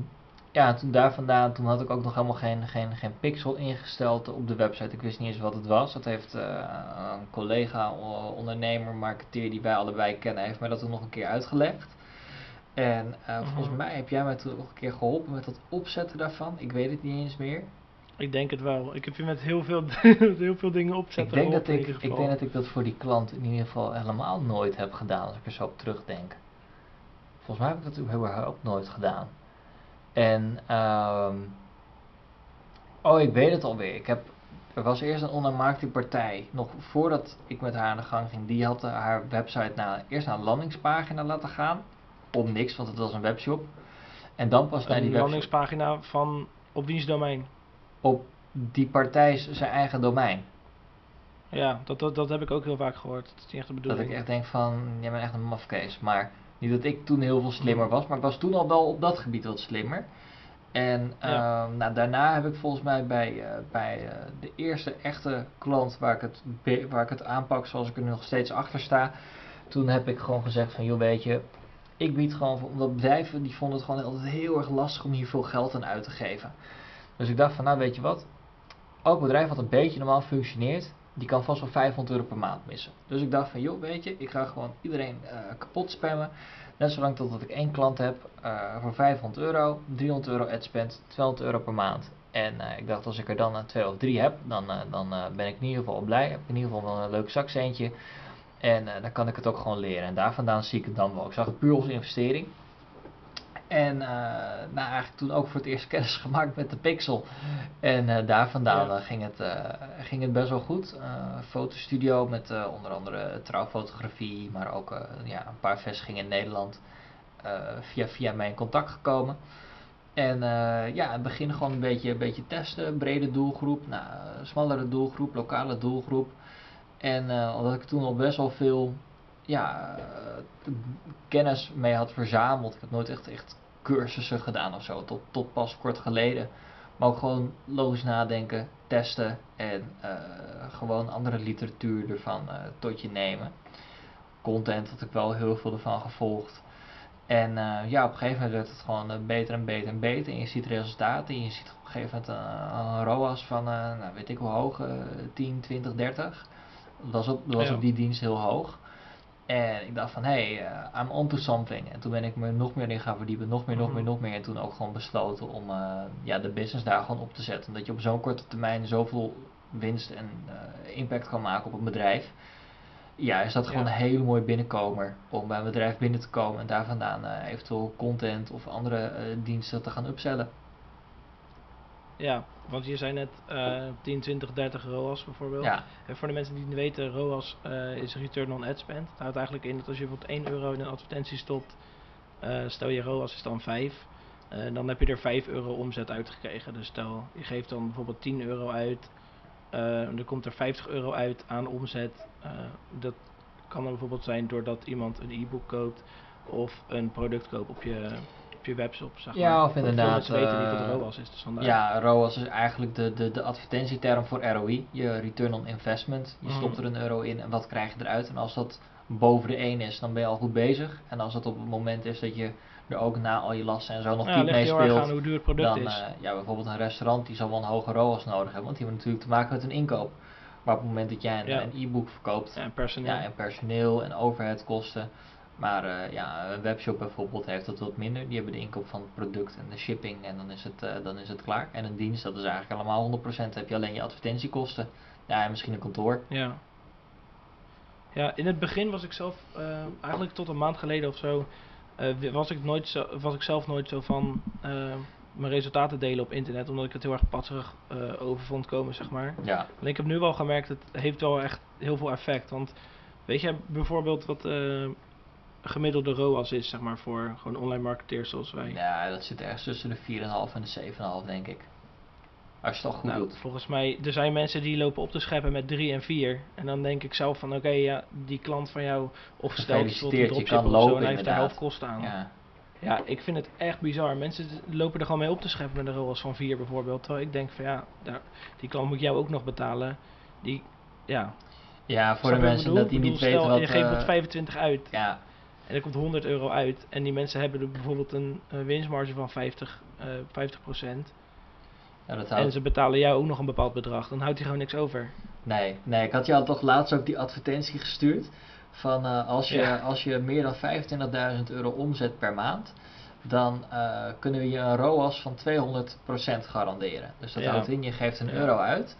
ja, toen daar vandaan, toen had ik ook nog helemaal geen, geen, geen pixel ingesteld op de website. Ik wist niet eens wat het was. Dat heeft eh, een collega, ondernemer, marketeer die wij allebei kennen, heeft mij dat toen nog een keer uitgelegd. En eh, volgens Mhm. mij heb jij mij toen ook een keer geholpen met het opzetten daarvan. Ik weet het niet eens meer. Ik denk het wel. Ik heb je met heel veel, heel veel dingen opzetten Ik denk, dat ik, ik denk dat ik dat voor die klant in ieder geval helemaal nooit heb gedaan, als ik er zo op terugdenk. Volgens mij heb ik dat überhaupt nooit gedaan. En, ehm oh, ik weet het alweer. Ik heb, er was eerst een online marketingpartij, nog voordat ik met haar aan de gang ging. Die had eh, haar website naar, eerst naar een landingspagina laten gaan. Om niks, want het was een webshop. En dan pas naar die Een webshop. landingspagina van op wiens domein? Op die partij zijn eigen domein. Ja, dat, dat, dat heb ik ook heel vaak gehoord. Dat is niet echt de Dat bedoeling. ik echt denk van, jij bent echt een mafkees. Maar niet dat ik toen heel veel slimmer was, maar ik was toen al wel op dat gebied wat slimmer. En Ja. ehm, nou, daarna heb ik volgens mij bij, eh, bij eh, de eerste echte klant waar ik, het waar ik het aanpak zoals ik er nog steeds achter sta. Toen heb ik gewoon gezegd van, joh weet je, ik bied gewoon, omdat bedrijven die vonden het gewoon altijd heel erg lastig om hier veel geld aan uit te geven. Dus ik dacht van, nou weet je wat, elk bedrijf wat een beetje normaal functioneert, die kan vast wel 500 euro per maand missen. Dus ik dacht van, joh, weet je, ik ga gewoon iedereen eh, kapot spammen. Net zolang totdat ik één klant heb eh, voor 500 euro, 300 euro ad spend, 200 euro per maand. En eh, ik dacht, als ik er dan twee of drie heb, dan, dan ben ik in ieder geval blij. Heb ik in ieder geval wel een leuk zakcentje. En dan kan ik het ook gewoon leren. En daar vandaan zie ik het dan wel. Ik zag het puur als investering. En eh, nou, eigenlijk toen ook voor het eerst kennis gemaakt met de Pixel. En eh, daar vandaan Ja. eh, ging, het, ging het best wel goed. Fotostudio met onder andere trouwfotografie, maar ook ja, een paar vestigingen in Nederland. via, via mijn contact gekomen. En eh, ja, in het begin gewoon een beetje, een beetje testen. Brede doelgroep, nou, smallere doelgroep, lokale doelgroep. En omdat ik toen al best wel veel ja, eh, kennis mee had verzameld. Ik heb nooit echt, echt cursussen gedaan of zo, tot, tot pas kort geleden. Maar ook gewoon logisch nadenken, testen en eh, gewoon andere literatuur ervan eh, tot je nemen. Content had ik wel heel veel ervan gevolgd. En ja, op een gegeven moment werd het gewoon beter en beter en beter. En je ziet resultaten. En je ziet op een gegeven moment een, een ROAS van, nou, weet ik hoe hoog, eh 10, 20, 30. Dat was op, dat was Ja. op die dienst heel hoog. En ik dacht van, hé, hey, eh, I'm onto something. En toen ben ik me nog meer in gaan verdiepen, nog meer, nog Mhm. meer, nog meer. En toen ook gewoon besloten om eh, ja, de business daar gewoon op te zetten. Omdat je op zo'n korte termijn zoveel winst en eh, impact kan maken op een bedrijf. Ja, is dat gewoon een hele mooie binnenkomer om bij een bedrijf binnen te komen en daar vandaan eventueel content of andere diensten te gaan upsellen. Ja, want je zei net eh 10, 20, 30 ROAS bijvoorbeeld. Ja, En voor de mensen die het niet weten, ROAS eh, is Return on Ad Spend. Het houdt eigenlijk in dat als je bijvoorbeeld 1 euro in een advertentie stopt, eh, stel je ROAS is dan 5, eh, dan heb je er 5 euro omzet uitgekregen. Dus stel je geeft dan bijvoorbeeld 10 euro uit, er komt er 50 euro uit aan omzet. Dat kan dan bijvoorbeeld zijn doordat iemand een e-book koopt of een product koopt op je, op je webshop. Zeg Ja, maar. of Veel inderdaad, weten niet eh, wat ROAS is, dus ja ROAS is eigenlijk de, de, de advertentieterm voor ROI, je return on investment. Je Mhm. stopt er een euro in en wat krijg je eruit? En als dat boven de 1 is, dan ben je al goed bezig. En als het op het moment is dat je er ook na al je lasten en zo nog ja, mee erg aan speelt, hoe duur het product dan is. eh, ja, bijvoorbeeld een restaurant die zal wel een hoge ROAS nodig hebben, want die hebben natuurlijk te maken met een inkoop. Maar op het moment dat jij een, Ja. e-book verkoopt, ja, en personeel. ja, en personeel en overheadkosten. Maar eh, ja, een webshop bijvoorbeeld heeft dat wat minder. Die hebben de inkoop van het product en de shipping en dan is het, eh, dan is het klaar. En een dienst, dat is eigenlijk allemaal 100%. heb je alleen je advertentiekosten. Ja, en misschien een kantoor. Ja. Ja, in het begin was ik zelf, eh, eigenlijk tot een maand geleden of zo, was, ik nooit zo, was ik zelf nooit zo van mijn resultaten delen op internet, omdat ik het heel erg patserig over vond komen, zeg maar. Ja, Alleen ik heb nu wel gemerkt, het heeft wel echt heel veel effect. Want weet jij bijvoorbeeld wat gemiddelde ROAS is, zeg maar, voor gewoon online marketeers zoals wij? ja dat zit ergens tussen de 4,5 en de 7,5 denk ik. Als je het toch goed Nou, doet. volgens mij, er zijn mensen die lopen op te scheppen met 3 en 4. En dan denk ik zelf van, oké, ja, die klant van jou, of stel bijvoorbeeld een Gefeliciteerd, je dropship kan of zo, lopen en hij heeft de helft kosten aan. Ja. Ja, ik vind het echt bizar. Mensen lopen er gewoon mee op te scheppen met een ROAS van 4 bijvoorbeeld. Terwijl ik denk van, ja, daar, die klant moet jou ook nog betalen. Die, ja. ja voor Snap de mensen bedoel? dat die niet weten wat... je geeft eh, bijvoorbeeld 25 uit ja, en er komt 100 euro uit. En die mensen hebben er bijvoorbeeld een eh, winstmarge van 50, eh 50 ja, dat En houdt ze betalen jou ook nog een bepaald bedrag. Dan houdt hij gewoon niks over. Nee, nee, ik had jou toch laatst ook die advertentie gestuurd. Van eh, als, je, Ja. als je meer dan 25.000 euro omzet per maand, dan eh, kunnen we je een ROAS van 200% garanderen. Dus dat Ja. houdt in, je geeft een euro uit.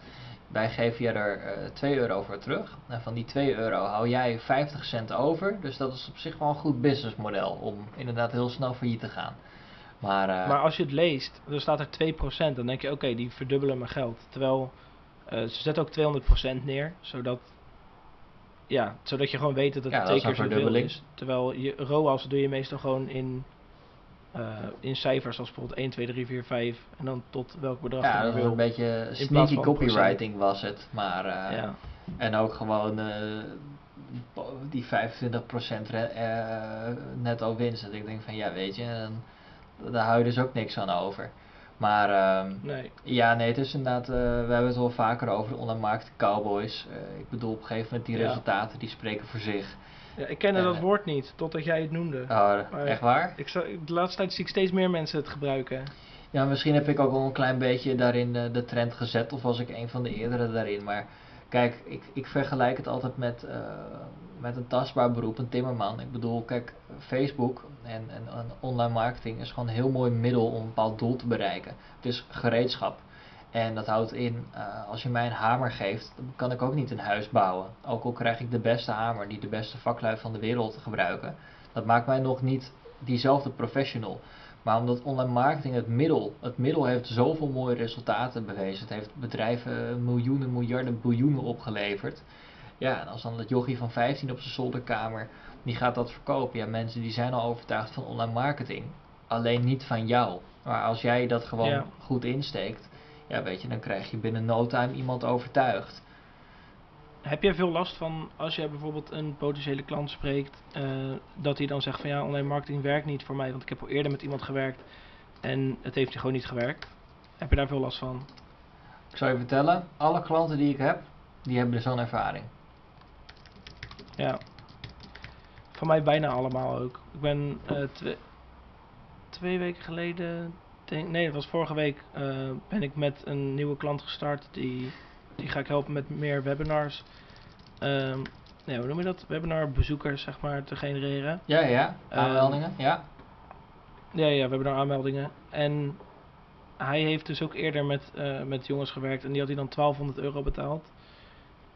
Wij geven je er eh 2 euro voor terug. En van die 2 euro hou jij 50 cent over. Dus dat is op zich wel een goed businessmodel om inderdaad heel snel failliet te gaan. Maar, eh, Maar als je het leest, er staat er 2%, dan denk je, oké, die verdubbelen mijn geld. Terwijl eh, ze zetten ook 200% neer, zodat, ja, zodat je gewoon weet dat het Ja, is. Terwijl je ROAS doe je meestal gewoon in, eh, in cijfers, als bijvoorbeeld 1, 2, 3, 4, 5. En dan tot welk bedrag ja, dat was een beetje sneaky copywriting was het. Maar eh, ja. En ook gewoon eh, die 25% re- eh, netto winst. Dat ik denk van ja, weet je, daar hou je dus ook niks aan over. Maar ehm, Nee. ja, nee, het is inderdaad, we hebben het wel vaker over de online marketing cowboys. Ik bedoel, op een gegeven moment die Ja. resultaten die spreken voor zich. Ja, ik kende Ja, dat woord niet, totdat jij het noemde. Oh, Maar- echt waar? Ik de laatste tijd zie ik steeds meer mensen het gebruiken. Ja, misschien heb ik ook wel een klein beetje daarin de, de trend gezet, of was ik een van de eerdere daarin. Maar kijk, ik, ik vergelijk het altijd met, eh, met een tastbaar beroep, een timmerman. Ik bedoel, kijk, Facebook en, en, en online marketing is gewoon een heel mooi middel om een bepaald doel te bereiken. Het is gereedschap. En dat houdt in, uh, als je mij een hamer geeft, dan kan ik ook niet een huis bouwen. Ook al krijg ik de beste hamer die de beste vaklui van de wereld gebruiken. Dat maakt mij nog niet diezelfde professional. Maar omdat online marketing het middel, het middel heeft zoveel mooie resultaten bewezen. Het heeft bedrijven miljoenen, miljarden, biljoenen opgeleverd. Ja, en als dan dat jochie van 15 op zijn zolderkamer, die gaat dat verkopen. Ja, mensen die zijn al overtuigd van online marketing. Alleen niet van jou. Maar als jij dat gewoon goed insteekt, ja, weet je, dan krijg je binnen no time iemand overtuigd. Heb jij veel last van als jij bijvoorbeeld een potentiële klant spreekt, uh, dat hij dan zegt van ja, online marketing werkt niet voor mij, want ik heb al eerder met iemand gewerkt en het heeft gewoon niet gewerkt. Heb je daar veel last van? Ik zal je vertellen, alle klanten die ik heb, die hebben zo'n ervaring. Ja. Van mij bijna allemaal ook. Ik ben uh, twee, twee weken geleden, denk, nee, dat was vorige week, uh, ben ik met een nieuwe klant gestart. Die, die ga ik helpen met meer webinars. Um, nee, hoe noem je dat? Webinarbezoekers, zeg maar, te genereren. Ja, ja. Ehm, aanmeldingen, ja. Ja, ja, webinar aanmeldingen. En hij heeft dus ook eerder met, uh, met jongens gewerkt en die had hij dan 1200 euro betaald.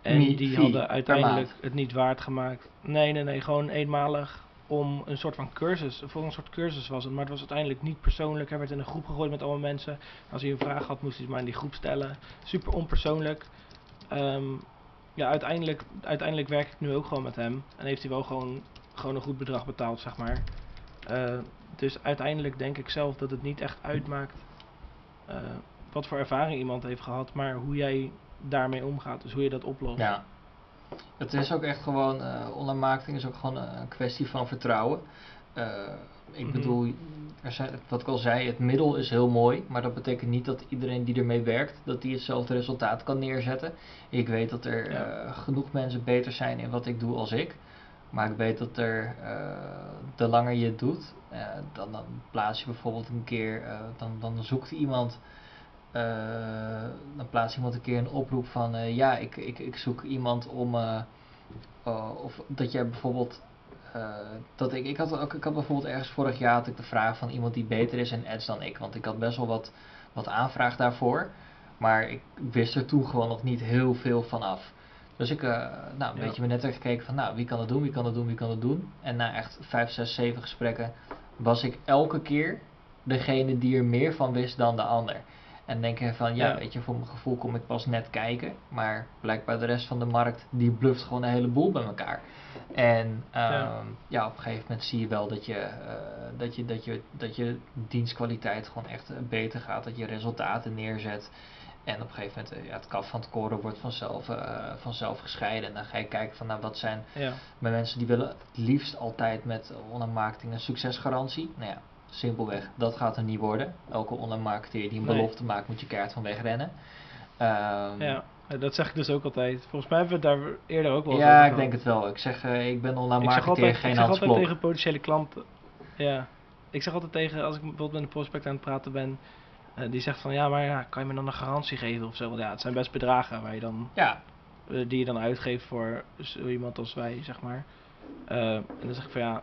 En die hadden uiteindelijk het niet waard gemaakt. Nee, nee, nee, gewoon eenmalig om een soort van cursus. Voor een soort cursus was het, maar het was uiteindelijk niet persoonlijk. Hij werd in een groep gegooid met allemaal mensen. Als hij een vraag had, moest hij het maar in die groep stellen. Super onpersoonlijk. Um, ja, uiteindelijk, uiteindelijk werk ik nu ook gewoon met hem. En heeft hij wel gewoon, gewoon een goed bedrag betaald, zeg maar. Uh, dus uiteindelijk denk ik zelf dat het niet echt uitmaakt uh, wat voor ervaring iemand heeft gehad, maar hoe jij daarmee omgaat. Dus hoe je dat oplost. Ja. Het is ook echt gewoon, uh, online marketing is ook gewoon een kwestie van vertrouwen. Uh, ik mm bedoel, er zijn, wat ik al zei, het middel is heel mooi, maar dat betekent niet dat iedereen die ermee werkt, dat die hetzelfde resultaat kan neerzetten. Ik weet dat er ja. uh, genoeg mensen beter zijn in wat ik doe als ik. Maar ik weet dat er, de langer je het doet, dan, dan plaats je bijvoorbeeld een keer, dan, dan zoekt iemand dan plaatst iemand een keer een oproep van uh, ja, ik, ik, ik zoek iemand om. Uh, of dat jij bijvoorbeeld. dat ik, ik, had ook, ik had bijvoorbeeld ergens vorig jaar had ik de vraag van iemand die beter is in ads dan ik. Want ik had best wel wat, wat aanvraag daarvoor. Maar ik wist er toen gewoon nog niet heel veel van af. Dus ik, nou, een ja. beetje me net gekeken van, nou, wie kan het doen, wie kan het doen, wie kan het doen. En na echt 5, 6, 7 gesprekken was ik elke keer degene die er meer van wist dan de ander. En denken van, ja, weet je, voor mijn gevoel kom ik pas net kijken. Maar blijkbaar de rest van de markt, die bluft gewoon een heleboel bij elkaar. En um, ja. ja. op een gegeven moment zie je wel dat je, uh, dat je, dat je, dat je dienstkwaliteit gewoon echt beter gaat. Dat je resultaten neerzet. En op een gegeven moment, ja, het kaf van het koren wordt vanzelf, uh, vanzelf gescheiden. En dan ga je kijken van, nou, wat zijn ja. bij mensen die willen het liefst altijd met online marketing een succesgarantie. Nou ja, Simpelweg, dat gaat er niet worden. Elke online marketeer die een nee. belofte maakt, moet je kaart van wegrennen. Um, ja, dat zeg ik dus ook altijd. Volgens mij hebben we het daar eerder ook wel ja, over Ja, ik denk het wel. Ik zeg, uh, ik ben online marketeer, altijd, geen Ik zeg altijd tegen potentiële klanten... Ja, ik zeg altijd tegen, als ik bijvoorbeeld met een prospect aan het praten ben... Uh, die zegt van, ja, maar ja, kan je me dan een garantie geven of zo? Want ja, het zijn best bedragen waar je dan... Ja. Uh, die je dan uitgeeft voor zo iemand als wij, zeg maar. en dan zeg ik van, ja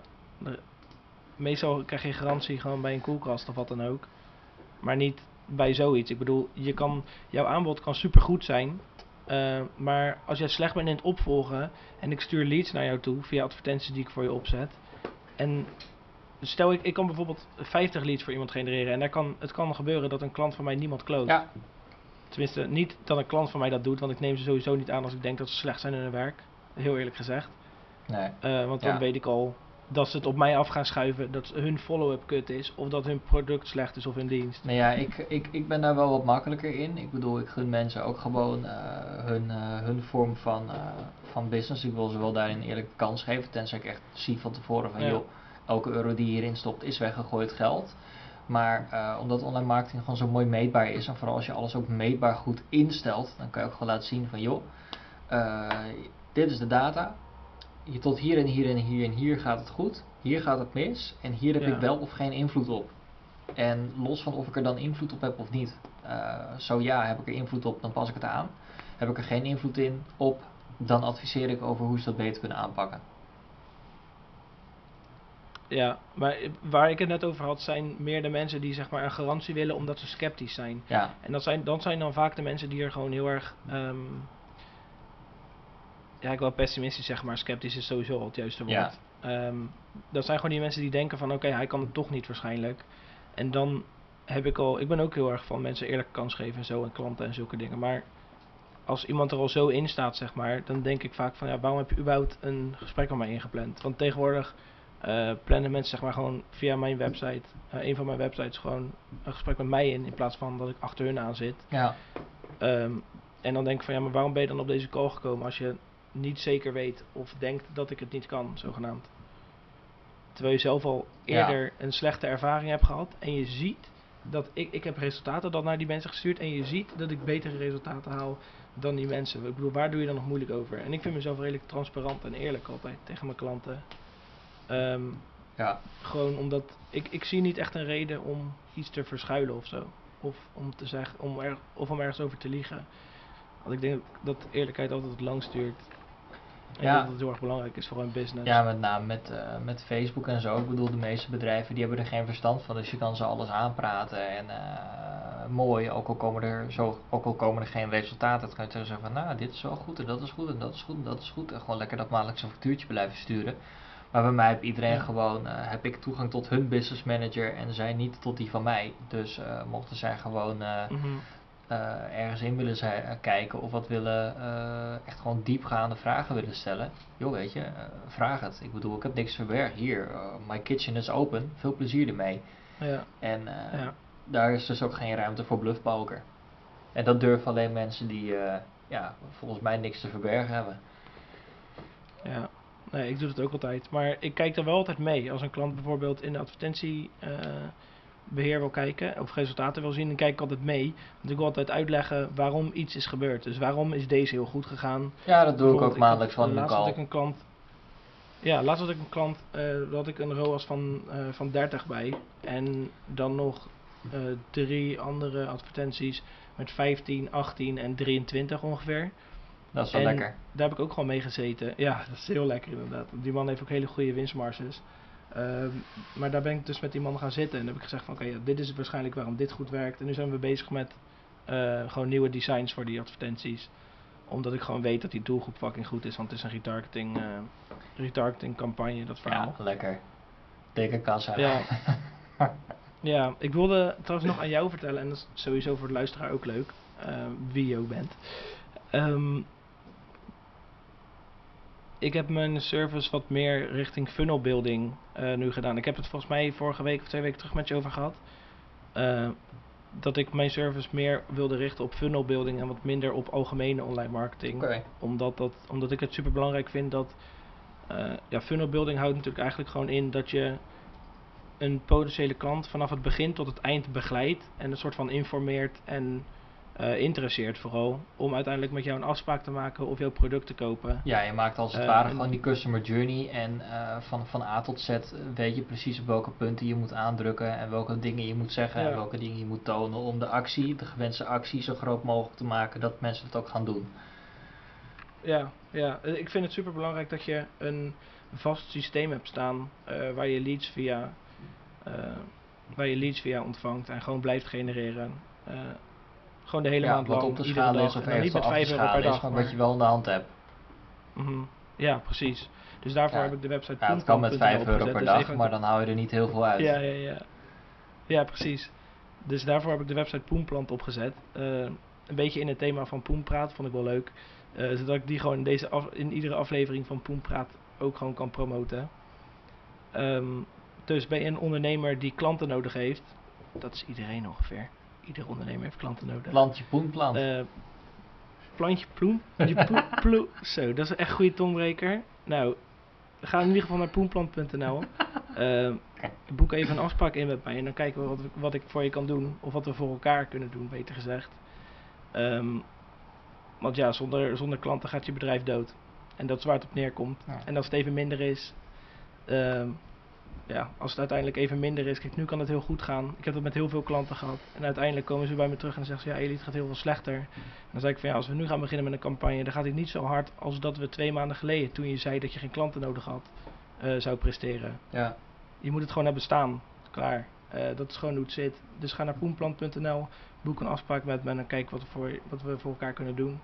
meestal krijg je garantie gewoon bij een koelkast of wat dan ook. Maar niet bij zoiets. Ik bedoel, je kan, jouw aanbod kan supergoed zijn. Uh, maar als jij slecht bent in het opvolgen en ik stuur leads naar jou toe via advertenties die ik voor je opzet. En stel ik, ik kan bijvoorbeeld 50 leads voor iemand genereren en daar kan, het kan gebeuren dat een klant van mij niemand close. Ja. Tenminste, niet dat een klant van mij dat doet, want ik neem ze sowieso niet aan als ik denk dat ze slecht zijn in hun werk. Heel eerlijk gezegd. Nee. Uh, want dan weet ik al, dat ze het op mij af gaan schuiven dat hun follow-up kut is, of dat hun product slecht is of hun dienst. Nou ja, ik, ik, ik ben daar wel wat makkelijker in. Ik bedoel, ik gun mensen ook gewoon uh, hun, uh, hun vorm van, uh, van business. Ik wil ze wel daarin eerlijk kans geven, tenzij ik echt zie van tevoren van, ja. joh, elke euro die hierin stopt is weggegooid geld. Maar omdat online marketing gewoon zo mooi meetbaar is, en vooral als je alles ook meetbaar goed instelt, dan kan je ook gewoon laten zien van, joh, dit is de data, je tot hier en hier en hier en hier gaat het goed. Hier gaat het mis. En hier heb ja. ik wel of geen invloed op. En los van of ik er dan invloed op heb of niet. Uh, zo ja, heb ik er invloed op, dan pas ik het aan. Heb ik er geen invloed in op, dan adviseer ik over hoe ze dat beter kunnen aanpakken. Ja, maar waar ik het net over had, zijn meer de mensen die zeg maar een garantie willen omdat ze sceptisch zijn. Ja, En dat zijn, dat zijn dan vaak de mensen die er gewoon heel erg. ehm, ja, ik wil pessimistisch zeggen, maar sceptisch is sowieso al het juiste woord. Ja. Ehm, dat zijn gewoon die mensen die denken van oké, hij kan het toch niet waarschijnlijk. En dan heb ik al, ik ben ook heel erg van mensen eerlijk kans geven en zo en klanten en zulke dingen. Maar als iemand er al zo in staat, zeg maar, dan denk ik vaak van ja, waarom heb je überhaupt een gesprek met mij ingepland? Want tegenwoordig eh, plannen mensen zeg maar gewoon via mijn website, eh, een van mijn websites, gewoon een gesprek met mij in, in plaats van dat ik achter hun aan zit. ja, Ehm, en dan denk ik van ja, maar waarom ben je dan op deze call gekomen als je niet zeker weet of denkt dat ik het niet kan, zogenaamd. Terwijl je zelf al Ja. eerder een slechte ervaring hebt gehad en je ziet dat ik, ik heb resultaten dan naar die mensen gestuurd en je ziet dat ik betere resultaten haal dan die mensen. Ik bedoel, waar doe je dan nog moeilijk over? En ik vind mezelf redelijk transparant en eerlijk altijd tegen mijn klanten. Ehm, ja, gewoon omdat ik, ik zie niet echt een reden om iets te verschuilen of zo. Of om te zeggen, om er, of om ergens over te liegen. Want ik denk dat eerlijkheid altijd het langst duurt. En Ja. dat het heel erg belangrijk is voor een business. ja met name met, eh, met Facebook en zo. Ik bedoel, de meeste bedrijven die hebben er geen verstand van. Dus je kan ze alles aanpraten en eh, mooi. Ook al, komen er zo, ook al komen er geen resultaten. Dan kan je zeggen van nou, dit is wel goed en dat is goed en dat is goed en dat is goed. En gewoon lekker dat maandelijkse factuurtje blijven sturen. Maar bij mij heeft iedereen Ja. gewoon, eh, heb ik toegang tot hun business manager en zij niet tot die van mij. Dus mochten zij gewoon Mhm. Eh, ergens in willen zij, eh, kijken of wat willen, eh, echt gewoon diepgaande vragen willen stellen. Joh, weet je, vraag het. Ik bedoel, ik heb niks te verbergen. Hier, my kitchen is open. Veel plezier ermee. Ja, En ja. daar is dus ook geen ruimte voor bluffpoker. En dat durven alleen mensen die, ja, volgens mij niks te verbergen hebben. Ja, nee, ik doe het ook altijd. Maar ik kijk er wel altijd mee. Als een klant bijvoorbeeld in de advertentiebeheer wil kijken of resultaten wil zien, dan kijk ik altijd mee. Want ik wil altijd uitleggen waarom iets is gebeurd. Dus waarom is deze heel goed gegaan? Ja, dat doe ik ook maandelijks van een laatst had ik een klant. Ja, laatst had ik een klant, eh had ik een ROAS van, eh, van 30 bij. En dan nog eh, drie andere advertenties met 15, 18 en 23 ongeveer. Dat is wel En lekker. Daar heb ik ook gewoon mee gezeten. Ja, dat is heel lekker inderdaad. Die man heeft ook hele goede winstmarges. Ehm, maar daar ben ik dus met die man gaan zitten en heb ik gezegd van oké, ja, dit is waarschijnlijk waarom dit goed werkt. En nu zijn we bezig met eh, gewoon nieuwe designs voor die advertenties. Omdat ik gewoon weet dat die doelgroep fucking goed is, want het is een retargeting, eh, retargeting campagne, dat verhaal. Ja, lekker. Dikke kassa. Ja. Ja, ik wilde trouwens nog aan jou vertellen, en dat is sowieso voor de luisteraar ook leuk, eh, wie je ook bent. Ehm, ik heb mijn service wat meer richting funnel building eh, nu gedaan. Ik heb het volgens mij vorige week of twee weken terug met je over gehad. Eh, dat ik mijn service meer wilde richten op funnel building en wat minder op algemene online marketing omdat, dat, omdat ik het super belangrijk vind dat. eh ja, funnel building houdt natuurlijk eigenlijk gewoon in dat je een potentiële klant vanaf het begin tot het eind begeleidt. En een soort van informeert en eh, interesseert vooral. Om uiteindelijk met jou een afspraak te maken of jouw product te kopen. Ja, je maakt als het Eh, ware gewoon die customer journey en eh, van, van A tot Z weet je precies op welke punten je moet aandrukken en welke dingen je moet zeggen Ja. en welke dingen je moet tonen om de actie, de gewenste actie, zo groot mogelijk te maken dat mensen het ook gaan doen. Ja, ja, ik vind het super belangrijk dat je een vast systeem hebt staan waar je leads via. waar je leads via ontvangt en gewoon blijft genereren. Gewoon de hele ja, maand wat lang. op de iedere schalen is of dan niet met af te 5 euro per dag. is, wat je wel in de hand hebt. Mhm. Ja, precies. Dus daarvoor Ja. heb ik de website Ja, het kan met poenplan.nl 5 euro per Dus dag, even- maar dan hou je er niet heel veel uit. Ja, ja, ja. Ja, precies. Dus daarvoor heb ik de website Poenplant opgezet. Eh, een beetje in het thema van Poenpraat, vond ik wel leuk. Eh, zodat ik die gewoon in, deze af- in iedere aflevering van Poenpraat ook gewoon kan promoten. Ehm, dus ben je een ondernemer die klanten nodig heeft, dat is iedereen ongeveer. Ieder ondernemer heeft klanten nodig. Plantje poenplant. Eh, plantje ploem. Zo, dat is echt een goede tongbreker. Nou, ga in ieder geval naar poenplant.nl. Eh, boek even een afspraak in met mij en dan kijken we wat, wat ik voor je kan doen. Of wat we voor elkaar kunnen doen, beter gezegd. Ehm, want ja, zonder, zonder klanten gaat je bedrijf dood. En dat is waar het op neerkomt. Ja. En als het even minder is, ehm, ja, als het uiteindelijk even minder is, kijk, nu kan het heel goed gaan. Ik heb dat met heel veel klanten gehad. En uiteindelijk komen ze bij me terug en zeggen ze, ja, Elite gaat heel veel slechter. En dan zeg ik van, ja, als we nu gaan beginnen met een campagne, dan gaat het niet zo hard als dat we twee maanden geleden, toen je zei dat je geen klanten nodig had, eh, zou presteren. Ja. Je moet het gewoon hebben staan. Klaar. Eh, dat is gewoon hoe het zit. Dus ga naar poenplan.nl, boek een afspraak met me en kijk wat we voor, wat we voor elkaar kunnen doen.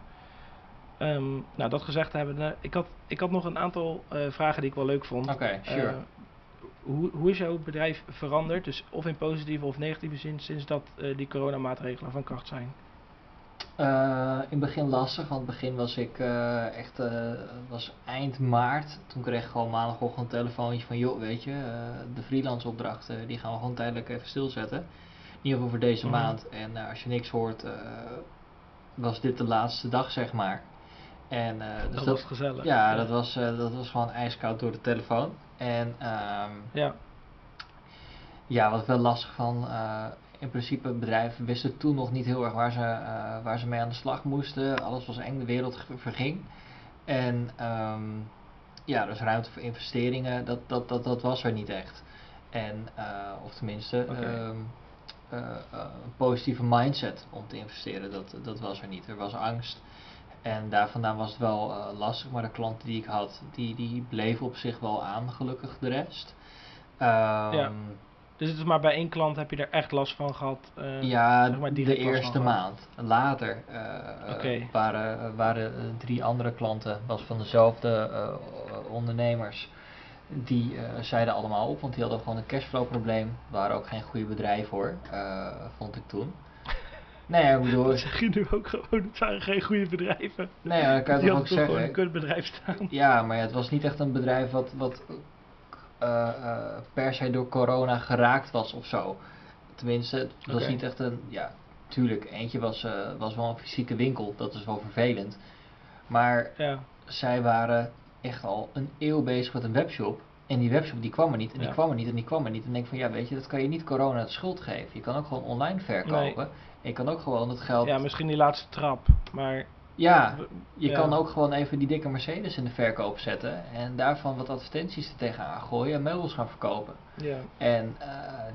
Ehm, nou, dat gezegd hebben, ik had, ik had nog een aantal eh, vragen die ik wel leuk vond. Oké, sure. Eh, hoe, hoe is jouw bedrijf veranderd, dus of in positieve of negatieve zin, sinds dat uh, die coronamaatregelen van kracht zijn? Uh, in het begin lastig, want in het begin was ik uh, echt, uh, was eind maart. Toen kreeg ik gewoon maandagochtend een telefoontje van, joh, weet je, de freelance opdrachten, die gaan we gewoon tijdelijk even stilzetten. In ieder geval voor deze Mhm. maand. En als je niks hoort, was dit de laatste dag, zeg maar. En, dus dat, was gezellig. Ja, dat was, dat was gewoon ijskoud door de telefoon. En ehm, ja. ja, wat ik wel lastig van, in principe bedrijven wisten toen nog niet heel erg waar ze, uh, waar ze mee aan de slag moesten. Alles was eng, de wereld verging. En um, ja, dus ruimte voor investeringen, dat, dat, dat, dat was er niet echt. En, uh, of tenminste, Okay. um, uh, een positieve mindset om te investeren, dat, dat was er niet. Er was angst. En daar vandaan was het wel uh, lastig, maar de klanten die ik had, die, die bleven op zich wel aan, gelukkig de rest. Um, ja. Dus het is maar bij één klant heb je er echt last van gehad? Uh, ja, zeg maar de eerste maand. Later uh, okay. waren, waren drie andere klanten, was van dezelfde ondernemers. Die zeiden allemaal op, want die hadden gewoon een cashflow probleem. Waren ook geen goede bedrijven hoor, vond ik toen. Nee, ik bedoel... Zeg je nu ook gewoon, het waren geen goede bedrijven. Nee, ja, dat kan je toch ook zeggen. gewoon een kutbedrijf staan. Ja, maar ja, het was niet echt een bedrijf wat, wat uh, uh, per se door corona geraakt was of zo. Tenminste, het was okay. niet echt een. Ja, tuurlijk, eentje was, uh, was wel een fysieke winkel, dat is wel vervelend. Maar ja. zij waren echt al een eeuw bezig met een webshop. En die webshop die kwam er niet, en die ja. kwam er niet, en die kwam er niet. En denk van ja, weet je, dat kan je niet corona de schuld geven. Je kan ook gewoon online verkopen. Nee. En je kan ook gewoon het geld. Ja, misschien die laatste trap, maar. Ja, je ja. kan ook gewoon even die dikke Mercedes in de verkoop zetten en daarvan wat advertenties er tegenaan gooien en meubels gaan verkopen. Ja. En uh,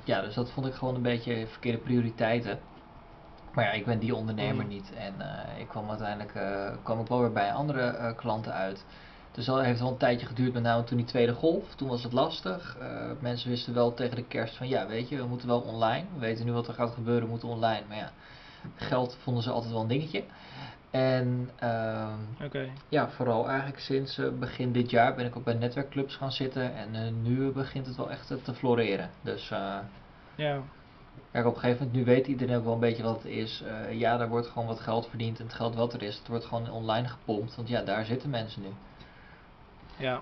ja, dus dat vond ik gewoon een beetje verkeerde prioriteiten. Maar ja, ik ben die ondernemer Mm. niet en uh, ik kwam uiteindelijk uh, kwam ik wel weer bij andere klanten uit. Dus dat heeft wel een tijdje geduurd, met name toen die tweede golf. Toen was het lastig. mensen wisten wel tegen de kerst van ja, weet je, we moeten wel online. We weten nu wat er gaat gebeuren, we moeten online. Maar ja, geld vonden ze altijd wel een dingetje. En uh, okay. ja, vooral eigenlijk sinds uh, begin dit jaar ben ik ook bij netwerkclubs gaan zitten. En uh, nu begint het wel echt te floreren. Dus uh, ja. kijk, op een gegeven moment, nu weet iedereen ook wel een beetje wat het is. Uh, ja, daar wordt gewoon wat geld verdiend. En het geld wat er is, het wordt gewoon online gepompt. Want ja, daar zitten mensen nu. Ja.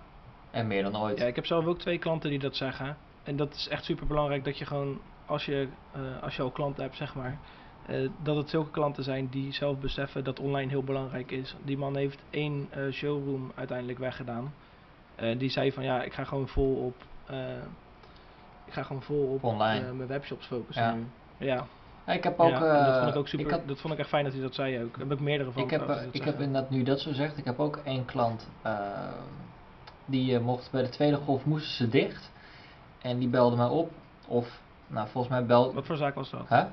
En meer dan ooit. Ja, ik heb zelf ook twee klanten die dat zeggen. En dat is echt super belangrijk dat je gewoon, als je, uh, als je al klanten hebt, zeg maar. Uh, dat het zulke klanten zijn die zelf beseffen dat online heel belangrijk is. Die man heeft één uh, showroom uiteindelijk weggedaan. Die zei van ja, ik ga gewoon vol op. ik ga gewoon vol op online. mijn webshops focussen ja. nu. Ja. ja. ik heb ook. Ja, dat vond ik ook super. Ik had, dat vond ik echt fijn dat hij dat zei ook. Daar heb ik meerdere van. Ik heb, ik heb inderdaad nu dat zo zegt. Ik heb ook één klant. Die mocht bij de tweede golf moesten ze dicht. En die belde mij op. Of, nou volgens mij belde. Wat voor zaak was dat? Huh?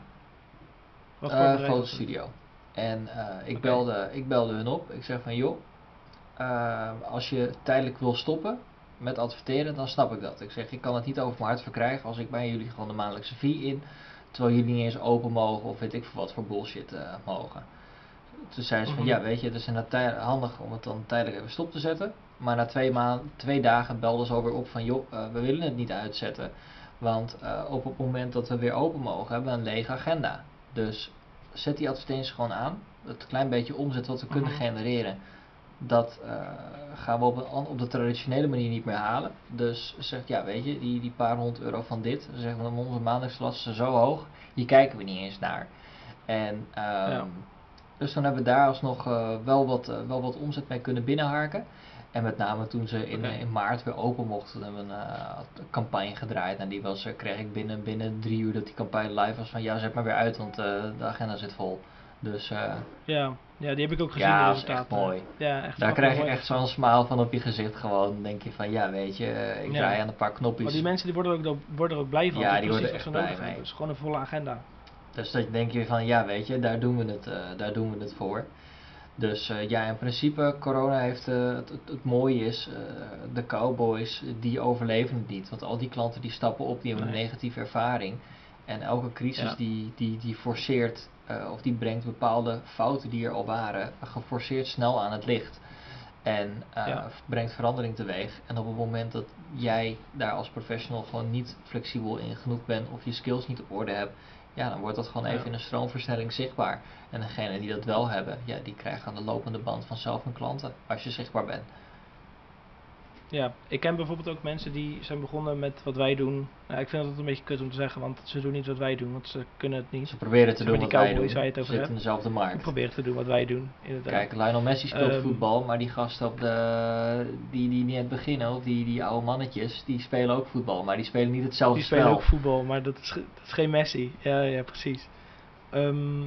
Wat voor uh, fotostudio. En uh, ik, okay. belde, ik belde hun op. Ik zeg van joh, uh, als je tijdelijk wil stoppen met adverteren, dan snap ik dat. Ik zeg, ik kan het niet over mijn hart verkrijgen als ik bij jullie gewoon de maandelijkse fee in, terwijl jullie niet eens open mogen of weet ik veel wat voor bullshit mogen. Toen zei ze van mm -hmm. ja, weet je, het is inderdaad handig om het dan tijdelijk even stop te zetten. Maar na twee, maanden, twee dagen belden ze alweer op van joh, uh, we willen het niet uitzetten. Want uh, op het moment dat we weer open mogen, hebben we een lege agenda. Dus zet die advertenties gewoon aan. Het klein beetje omzet wat we kunnen Mhm. genereren, dat uh, gaan we op, een, op de traditionele manier niet meer halen. Dus zegt, ja weet je, die, die paar honderd euro van dit, zeggen we onze maandagslasten zijn zo hoog, hier kijken we niet eens naar. En um, Ja. dus dan hebben we daar alsnog uh, wel, wat, wel wat omzet mee kunnen binnenharken. En met name toen ze in, Oké. in maart weer open mochten, hebben we een uh, campagne gedraaid. En die was, uh, kreeg ik binnen, binnen drie uur dat die campagne live was van ja, zet maar weer uit, want uh, de agenda zit vol. Dus eh, Ja, ja, die heb ik ook gezien. ja, de dat is echt mooi. Ja, echt Daar krijg je mooi. echt zo'n smile van op je gezicht gewoon. Dan denk je van, ja weet je, eh, ik Ja. draai aan een paar knopjes. Maar die mensen die worden, er ook, worden er ook blij van. Ja, Dat die worden wat echt blij mee. Het is gewoon een volle agenda. Dus dat denk je van, ja weet je, daar doen we het, eh, daar doen we het voor. Dus eh, ja, in principe, corona heeft, eh, het, het, het mooie is, eh, de cowboys, die overleven het niet. Want al die klanten die stappen op, die hebben een negatieve ervaring. En elke crisis Ja. die, die, die forceert, of die brengt bepaalde fouten die er al waren, geforceerd snel aan het licht. En Ja. brengt verandering teweeg. En op het moment dat jij daar als professional gewoon niet flexibel in genoeg bent, of je skills niet op orde hebt, ja, dan wordt dat gewoon Ja. even in een stroomversnelling zichtbaar. En degenen die dat wel hebben, ja, die krijgen aan de lopende band vanzelf hun klanten, als je zichtbaar bent. Ja, ik ken bijvoorbeeld ook mensen die zijn begonnen met wat wij doen. Nou, ik vind dat een beetje kut om te zeggen, want ze doen niet wat wij doen, want ze kunnen het niet. Ze proberen te doen wat die wij doen, ze het zitten in dezelfde markt. probeer te doen wat wij doen, inderdaad. Kijk, Lionel Messi speelt Ehm, voetbal, maar die gasten op de, die, die net beginnen, of die, die oude mannetjes, die spelen ook voetbal, maar die spelen niet hetzelfde Die spelen spel. ook voetbal, maar dat is, ge- dat is geen Messi. Ja, ja, precies. Ehm,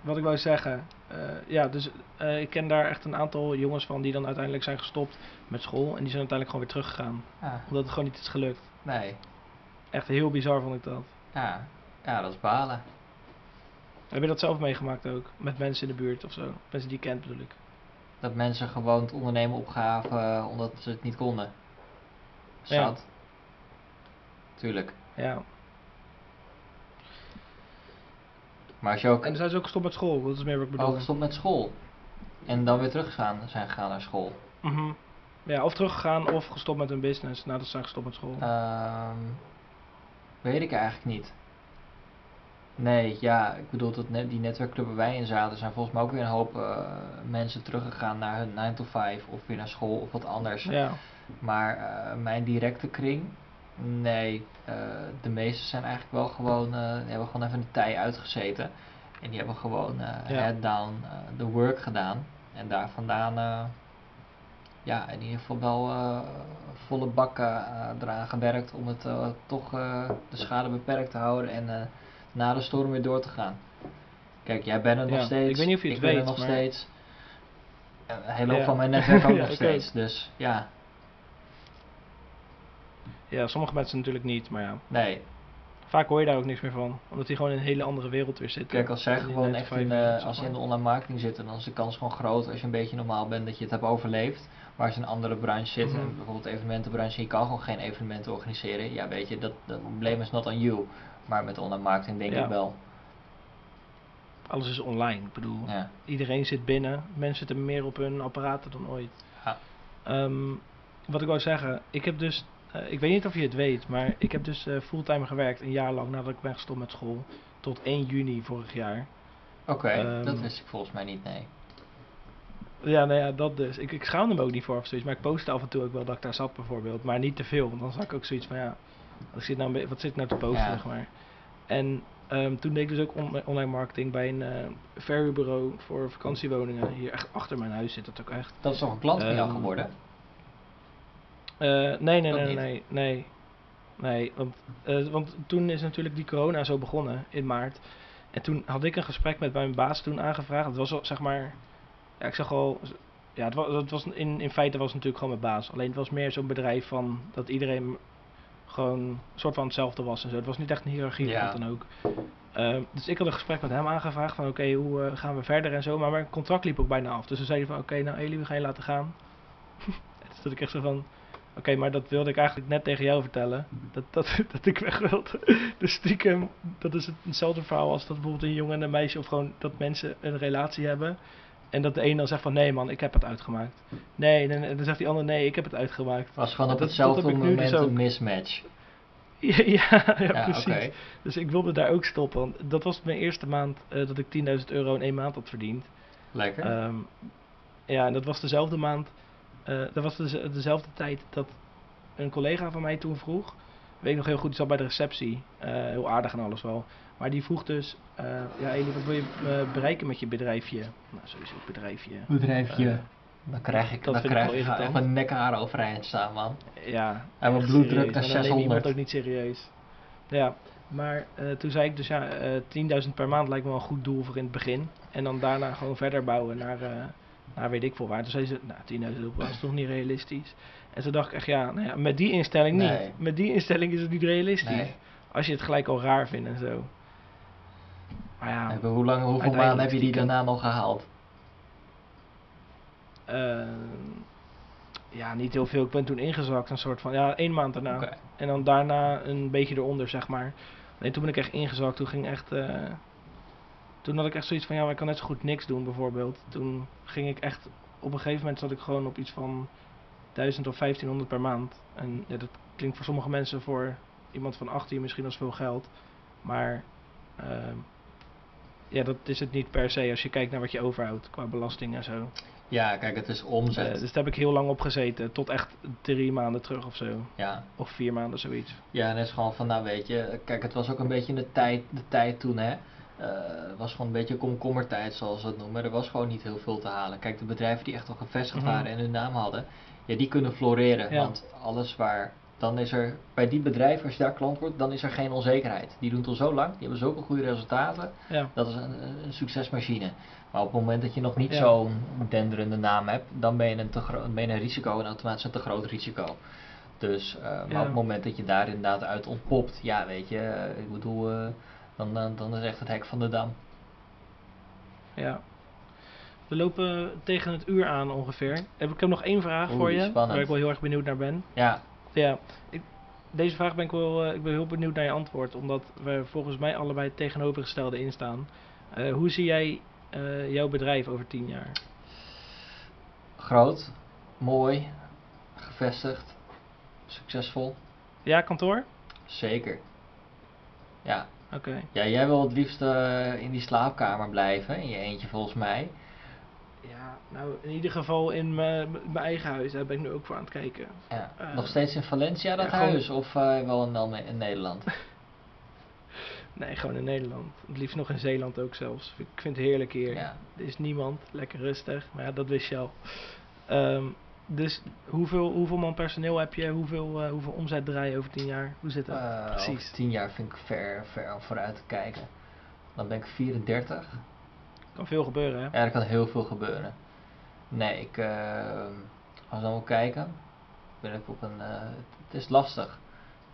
wat ik wou zeggen. eh, ja, dus eh, ik ken daar echt een aantal jongens van die dan uiteindelijk zijn gestopt met school. En die zijn uiteindelijk gewoon weer teruggegaan. Ja, Omdat het gewoon niet is gelukt. nee, Echt heel bizar vond ik dat. ja, ja, dat is balen. Heb je dat zelf meegemaakt ook? Met mensen in de buurt of zo? Mensen die je kent bedoel ik. Dat mensen gewoon het ondernemen opgaven eh, omdat ze het niet konden. Ja. Zat. Tuurlijk. Ja. Maar als je ook En dan zijn ze ook gestopt met school. Dat is meer wat ik bedoel. al gestopt met school en dan weer teruggegaan zijn gegaan naar school. Mhm. Ja, of teruggegaan of gestopt met hun business nadat ze zijn gestopt met school. Ehm, weet ik eigenlijk niet. Nee, ja, ik bedoel dat net, die netwerkclub waar wij in zaten, zijn volgens mij ook weer een hoop eh, mensen teruggegaan naar hun 9 to 5 of weer naar school of wat anders. Ja. Maar eh, mijn directe kring, nee, eh, de meeste zijn eigenlijk wel gewoon, eh, hebben gewoon even de tij uitgezeten. En die hebben gewoon Ja. head down the work gedaan. En daar vandaan, ja, in ieder geval wel volle bakken eraan gewerkt om het toch de schade beperkt te houden en na de storm weer door te gaan. Kijk, jij bent er nog Ja, steeds. ik weet niet of je het ik ben er weet, nog maar- steeds. En een hele hoop Ja. van mijn netwerk ook nog steeds. Dus ja, ja, sommige mensen natuurlijk niet, maar ja. nee. Vaak hoor je daar ook niks meer van. Omdat die gewoon in een hele andere wereld weer zitten. Kijk, als zij gewoon 9 echt in 5 de, wereld, als ze in de online marketing zitten, dan is de kans gewoon groot als je een beetje normaal bent dat je het hebt overleefd. Maar als je in een andere branche zit, Mhm. en bijvoorbeeld de evenementenbranche, je kan gewoon geen evenementen organiseren. Ja, weet je, dat, dat blame is not on you. Maar met online marketing denk Ja. ik wel. Alles is online. Ik bedoel, Ja. iedereen zit binnen. Mensen zitten meer op hun apparaten dan ooit. Ja. Ehm, wat ik wou zeggen, ik heb dus, eh, ik weet niet of je het weet, maar ik heb dus eh, fulltime gewerkt een jaar lang nadat ik ben gestopt met school. Tot 1 juni vorig jaar. Oké, Ehm, dat wist ik volgens mij niet, nee. Ja, nou ja, dat dus. Ik, ik schaamde me ook niet voor of zoiets, maar ik postte af en toe ook wel dat ik daar zat bijvoorbeeld. Maar niet te veel, want dan zag ik ook zoiets van ja, wat zit nou, wat zit ik nou te posten, Ja. zeg maar. En ehm, toen deed ik dus ook on- online marketing bij een eh ferrybureau voor vakantiewoningen. Hier echt achter mijn huis zit dat ook echt. Dat is toch een klant van jou Ehm, geworden? Eh, nee, nee, nee, nee, nee. Nee, want, eh, want toen is natuurlijk die corona zo begonnen in maart. En toen had ik een gesprek met mijn baas toen aangevraagd. Het was al, zeg maar, ja, ik zag al, ja, het was, het was in, in feite was het natuurlijk gewoon mijn baas. Alleen het was meer zo'n bedrijf van dat iedereen gewoon een soort van hetzelfde was en zo. Het was niet echt een hiërarchie Ja. of wat dan ook. Eh, dus ik had een gesprek met hem aangevraagd van oké, hoe eh, gaan we verder en zo. Maar mijn contract liep ook bijna af. Dus we zeiden van oké, nou Elie, we gaan je laten gaan. En toen stond ik echt zo van, oké, maar dat wilde ik eigenlijk net tegen jou vertellen. Dat, dat, dat ik weg wilde. Dus stiekem, dat is hetzelfde verhaal als dat bijvoorbeeld een jongen en een meisje of gewoon dat mensen een relatie hebben. En dat de een dan zegt van nee man, ik heb het uitgemaakt. Nee, en, dan zegt die ander nee, ik heb het uitgemaakt. Het was gewoon op dat- hetzelfde dat moment dus een mismatch. Ja, ja, ja, Ja, precies. Dus ik wilde daar ook stoppen. Want dat was mijn eerste maand eh, dat ik 10.000 euro in één maand had verdiend. Lekker. Ehm, ja, en dat was dezelfde maand, eh, dat was deze- dezelfde tijd dat een collega van mij toen vroeg. Weet ik nog heel goed, die zat bij de receptie. eh, heel aardig en alles wel. Maar die vroeg dus, eh, ja Elie, wat wil je eh, bereiken met je bedrijfje? Nou, sowieso bedrijfje. Bedrijfje. Eh, dan krijg ik, dat dan krijg wel ik echt mijn nekhaar overeind staan, man. ja. En mijn bloeddruk naar maar dan neem je iemand 600. ook niet serieus. Ja, Maar eh, toen zei ik dus ja, eh 10.000 per maand lijkt me wel een goed doel voor in het begin. En dan daarna gewoon verder bouwen naar, eh, naar weet ik veel waar. Toen zei ze, nou 10.000 euro is toch niet realistisch. En toen dacht ik echt, ja, nou ja met die instelling niet. Nee. Met die instelling is het niet realistisch. Nee. Als je het gelijk al raar vindt en zo. Maar ja, En hoe lang, hoeveel maanden heb je die daarna nog gehaald? eh, ja, niet heel veel. Ik ben toen ingezakt, een soort van, ja, één maand daarna. En dan daarna een beetje eronder, zeg maar. Nee, toen ben ik echt ingezakt. Toen ging echt. eh, toen had ik echt zoiets van ja, maar ik kan net zo goed niks doen, bijvoorbeeld. Toen ging ik echt. Op een gegeven moment zat ik gewoon op iets van 1000 of 1500 per maand. En ja, dat klinkt voor sommige mensen voor iemand van 18 misschien als veel geld. Maar. ehm, ja, dat is het niet per se als je kijkt naar wat je overhoudt qua belasting en zo. Ja, kijk, het is omzet. Eh, dus daar heb ik heel lang op gezeten. Tot echt drie maanden terug of zo. ja. Of vier maanden, zoiets. ja, en het is gewoon van, nou weet je, kijk, het was ook een beetje de tijd, de tijd toen, hè. Het was gewoon een beetje komkommertijd, zoals ze het noemen. Er was gewoon niet heel veel te halen. Kijk, de bedrijven die echt al gevestigd Mhm. waren en hun naam hadden, ja, die kunnen floreren. Ja. Want alles waar, dan is er, bij die bedrijven, als je daar klant wordt, dan is er geen onzekerheid. Die doen het al zo lang, die hebben zulke goede resultaten. Ja. Dat is een, een succesmachine. Maar op het moment dat je nog niet zo'n denderende naam hebt, dan ben je een, te ben je een risico en automatisch een te groot risico. Dus, eh, maar op het moment dat je daar inderdaad uit ontpopt, ja weet je, eh, ik bedoel, dan, dan, dan is echt het hek van de dam. Ja. We lopen tegen het uur aan ongeveer. Heb- Ik heb nog één vraag Oeh, voor je, spannend. waar ik wel heel erg benieuwd naar ben. Ja, Ja, ik, deze vraag ben ik wel eh, ik ben heel benieuwd naar je antwoord, omdat we volgens mij allebei het tegenovergestelde instaan. Eh, hoe zie jij eh, jouw bedrijf over tien jaar? groot, mooi, gevestigd, succesvol, Ja, kantoor? zeker. Ja, Oké. ja jij wil het liefst eh, in die slaapkamer blijven, in je eentje volgens mij. Ja, nou in ieder geval in mijn eigen huis, daar ben ik nu ook voor aan het kijken. Ja. Eh, Nog steeds in Valencia dat ja, gewoon- huis of eh, wel in, in Nederland? Nee, gewoon in Nederland. Het liefst nog in Zeeland ook zelfs. Ik vind het heerlijk hier. Ja. Er is niemand, lekker rustig. Maar ja, dat wist je al. Ehm, dus hoeveel, hoeveel man personeel heb je? Hoeveel, eh, hoeveel omzet draai je over tien jaar? Hoe zit dat? Eh, Precies. Over tien jaar vind ik ver, ver om vooruit te kijken. Dan ben ik 34. Kan veel gebeuren, hè? Ja, er kan heel veel gebeuren. Nee, ik, eh, als we dan wel kijken, ben ik op een, het is lastig.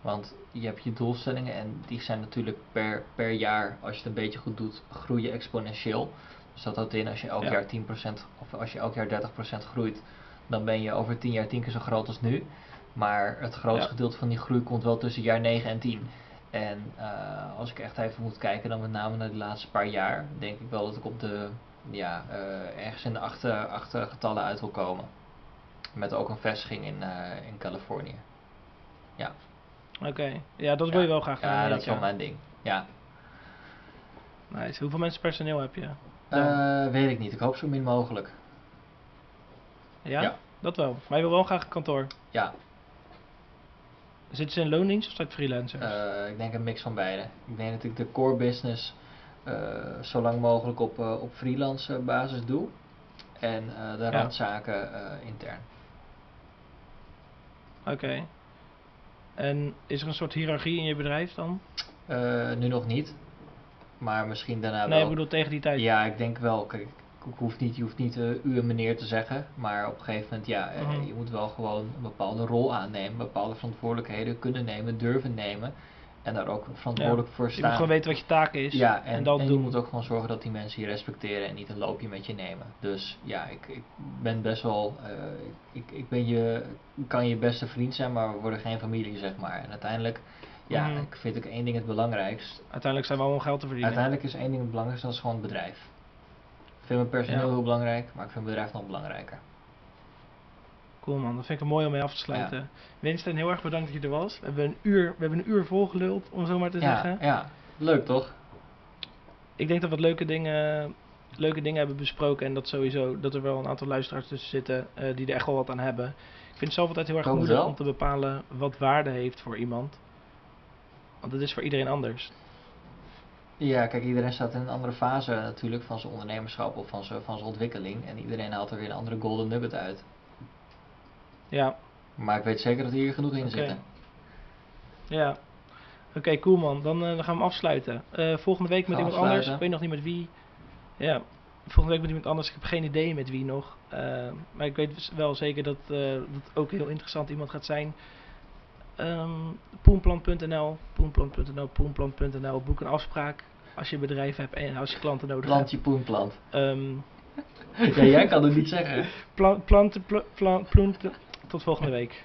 Want je hebt je doelstellingen en die zijn natuurlijk per, per jaar, als je het een beetje goed doet, groeien exponentieel. Dus dat houdt in als je elk Ja. jaar 10% of als je elk jaar 30% groeit, dan ben je over 10 jaar 10 keer zo groot als nu. Maar het grootste Ja. gedeelte van die groei komt wel tussen jaar 9 en 10. En eh, als ik echt even moet kijken, dan met name naar de laatste paar jaar, denk ik wel dat ik op de, ja, eh, ergens in de achter, achter getallen uit wil komen. Met ook een vestiging in, eh, in Californië. Ja, Oké. Ja, dat wil je wel graag. ja in dat is wel mijn ding. Ja, Nice. Hoeveel mensen personeel heb je? Weet ik niet. Ik hoop zo min mogelijk. Ja? ja. Dat wel. Maar je wil wel graag een kantoor. Ja, Zitten ze in loondienst of zijn het freelancers? eh, ik denk een mix van beide. Ik denk dat ik de core business eh, zo lang mogelijk op, eh, op freelance basis doe. En de Ja. randzaken intern. Oké. En is er een soort hiërarchie in je bedrijf dan? Eh, nu nog niet. Maar misschien daarna nee, wel. ik bedoel tegen die tijd. Ja, ik denk wel. Kijk, ik hoef niet, je hoeft niet eh, u en meneer te zeggen. Maar op een gegeven moment, ja, eh, Mhm. je moet wel gewoon een bepaalde rol aannemen. Bepaalde verantwoordelijkheden kunnen nemen, durven nemen. En daar ook verantwoordelijk voor Je staan. moet gewoon weten wat je taak is. Ja, en, en dat en doen. je moet ook gewoon zorgen dat die mensen je respecteren en niet een loopje met je nemen. Dus ja, ik, ik ben best wel, eh, ik, ik ben je, kan je beste vriend zijn, maar we worden geen familie, zeg maar. En uiteindelijk, ja, Mhm. ik vind ook één ding het belangrijkst. Uiteindelijk zijn we allemaal geld te verdienen. Uiteindelijk is één ding het belangrijkste, dat is gewoon het bedrijf. Ik vind mijn personeel Ja. heel belangrijk, maar ik vind het bedrijf nog belangrijker. Cool man, dat vind ik mooi om mee af te sluiten. Winston, heel erg bedankt dat je er was. We hebben een uur, we hebben een uur volgeluld, om zo maar te Ja, zeggen. ja, leuk toch? Ik denk dat we wat leuke dingen, leuke dingen hebben besproken. En dat sowieso dat er wel een aantal luisteraars tussen zitten eh, die er echt wel wat aan hebben. Ik vind het zelf altijd heel erg moeilijk om te bepalen wat waarde heeft voor iemand. Want het is voor iedereen anders. Ja, kijk, iedereen staat in een andere fase natuurlijk van zijn ondernemerschap of van zijn, van zijn ontwikkeling. En iedereen haalt er weer een andere golden nugget uit. Ja, Maar ik weet zeker dat hier genoeg in zitten. ja. Oké, cool man. Dan, eh, dan gaan we hem afsluiten. Eh, volgende week met iemand anders. Ik weet nog niet met wie. Ja, volgende week met iemand anders. Ik heb geen idee met wie nog. Eh, maar ik weet wel zeker dat dat ook heel interessant iemand gaat zijn. Ehm poenplan.nl, poenplan.nl, poenplan.nl. Boek een afspraak als je een bedrijf hebt en als je klanten nodig hebt. Plantje poenplant. Ehm Ja, jij kan het niet zeggen. plan, planten, pla- plan, ploen- tot volgende week.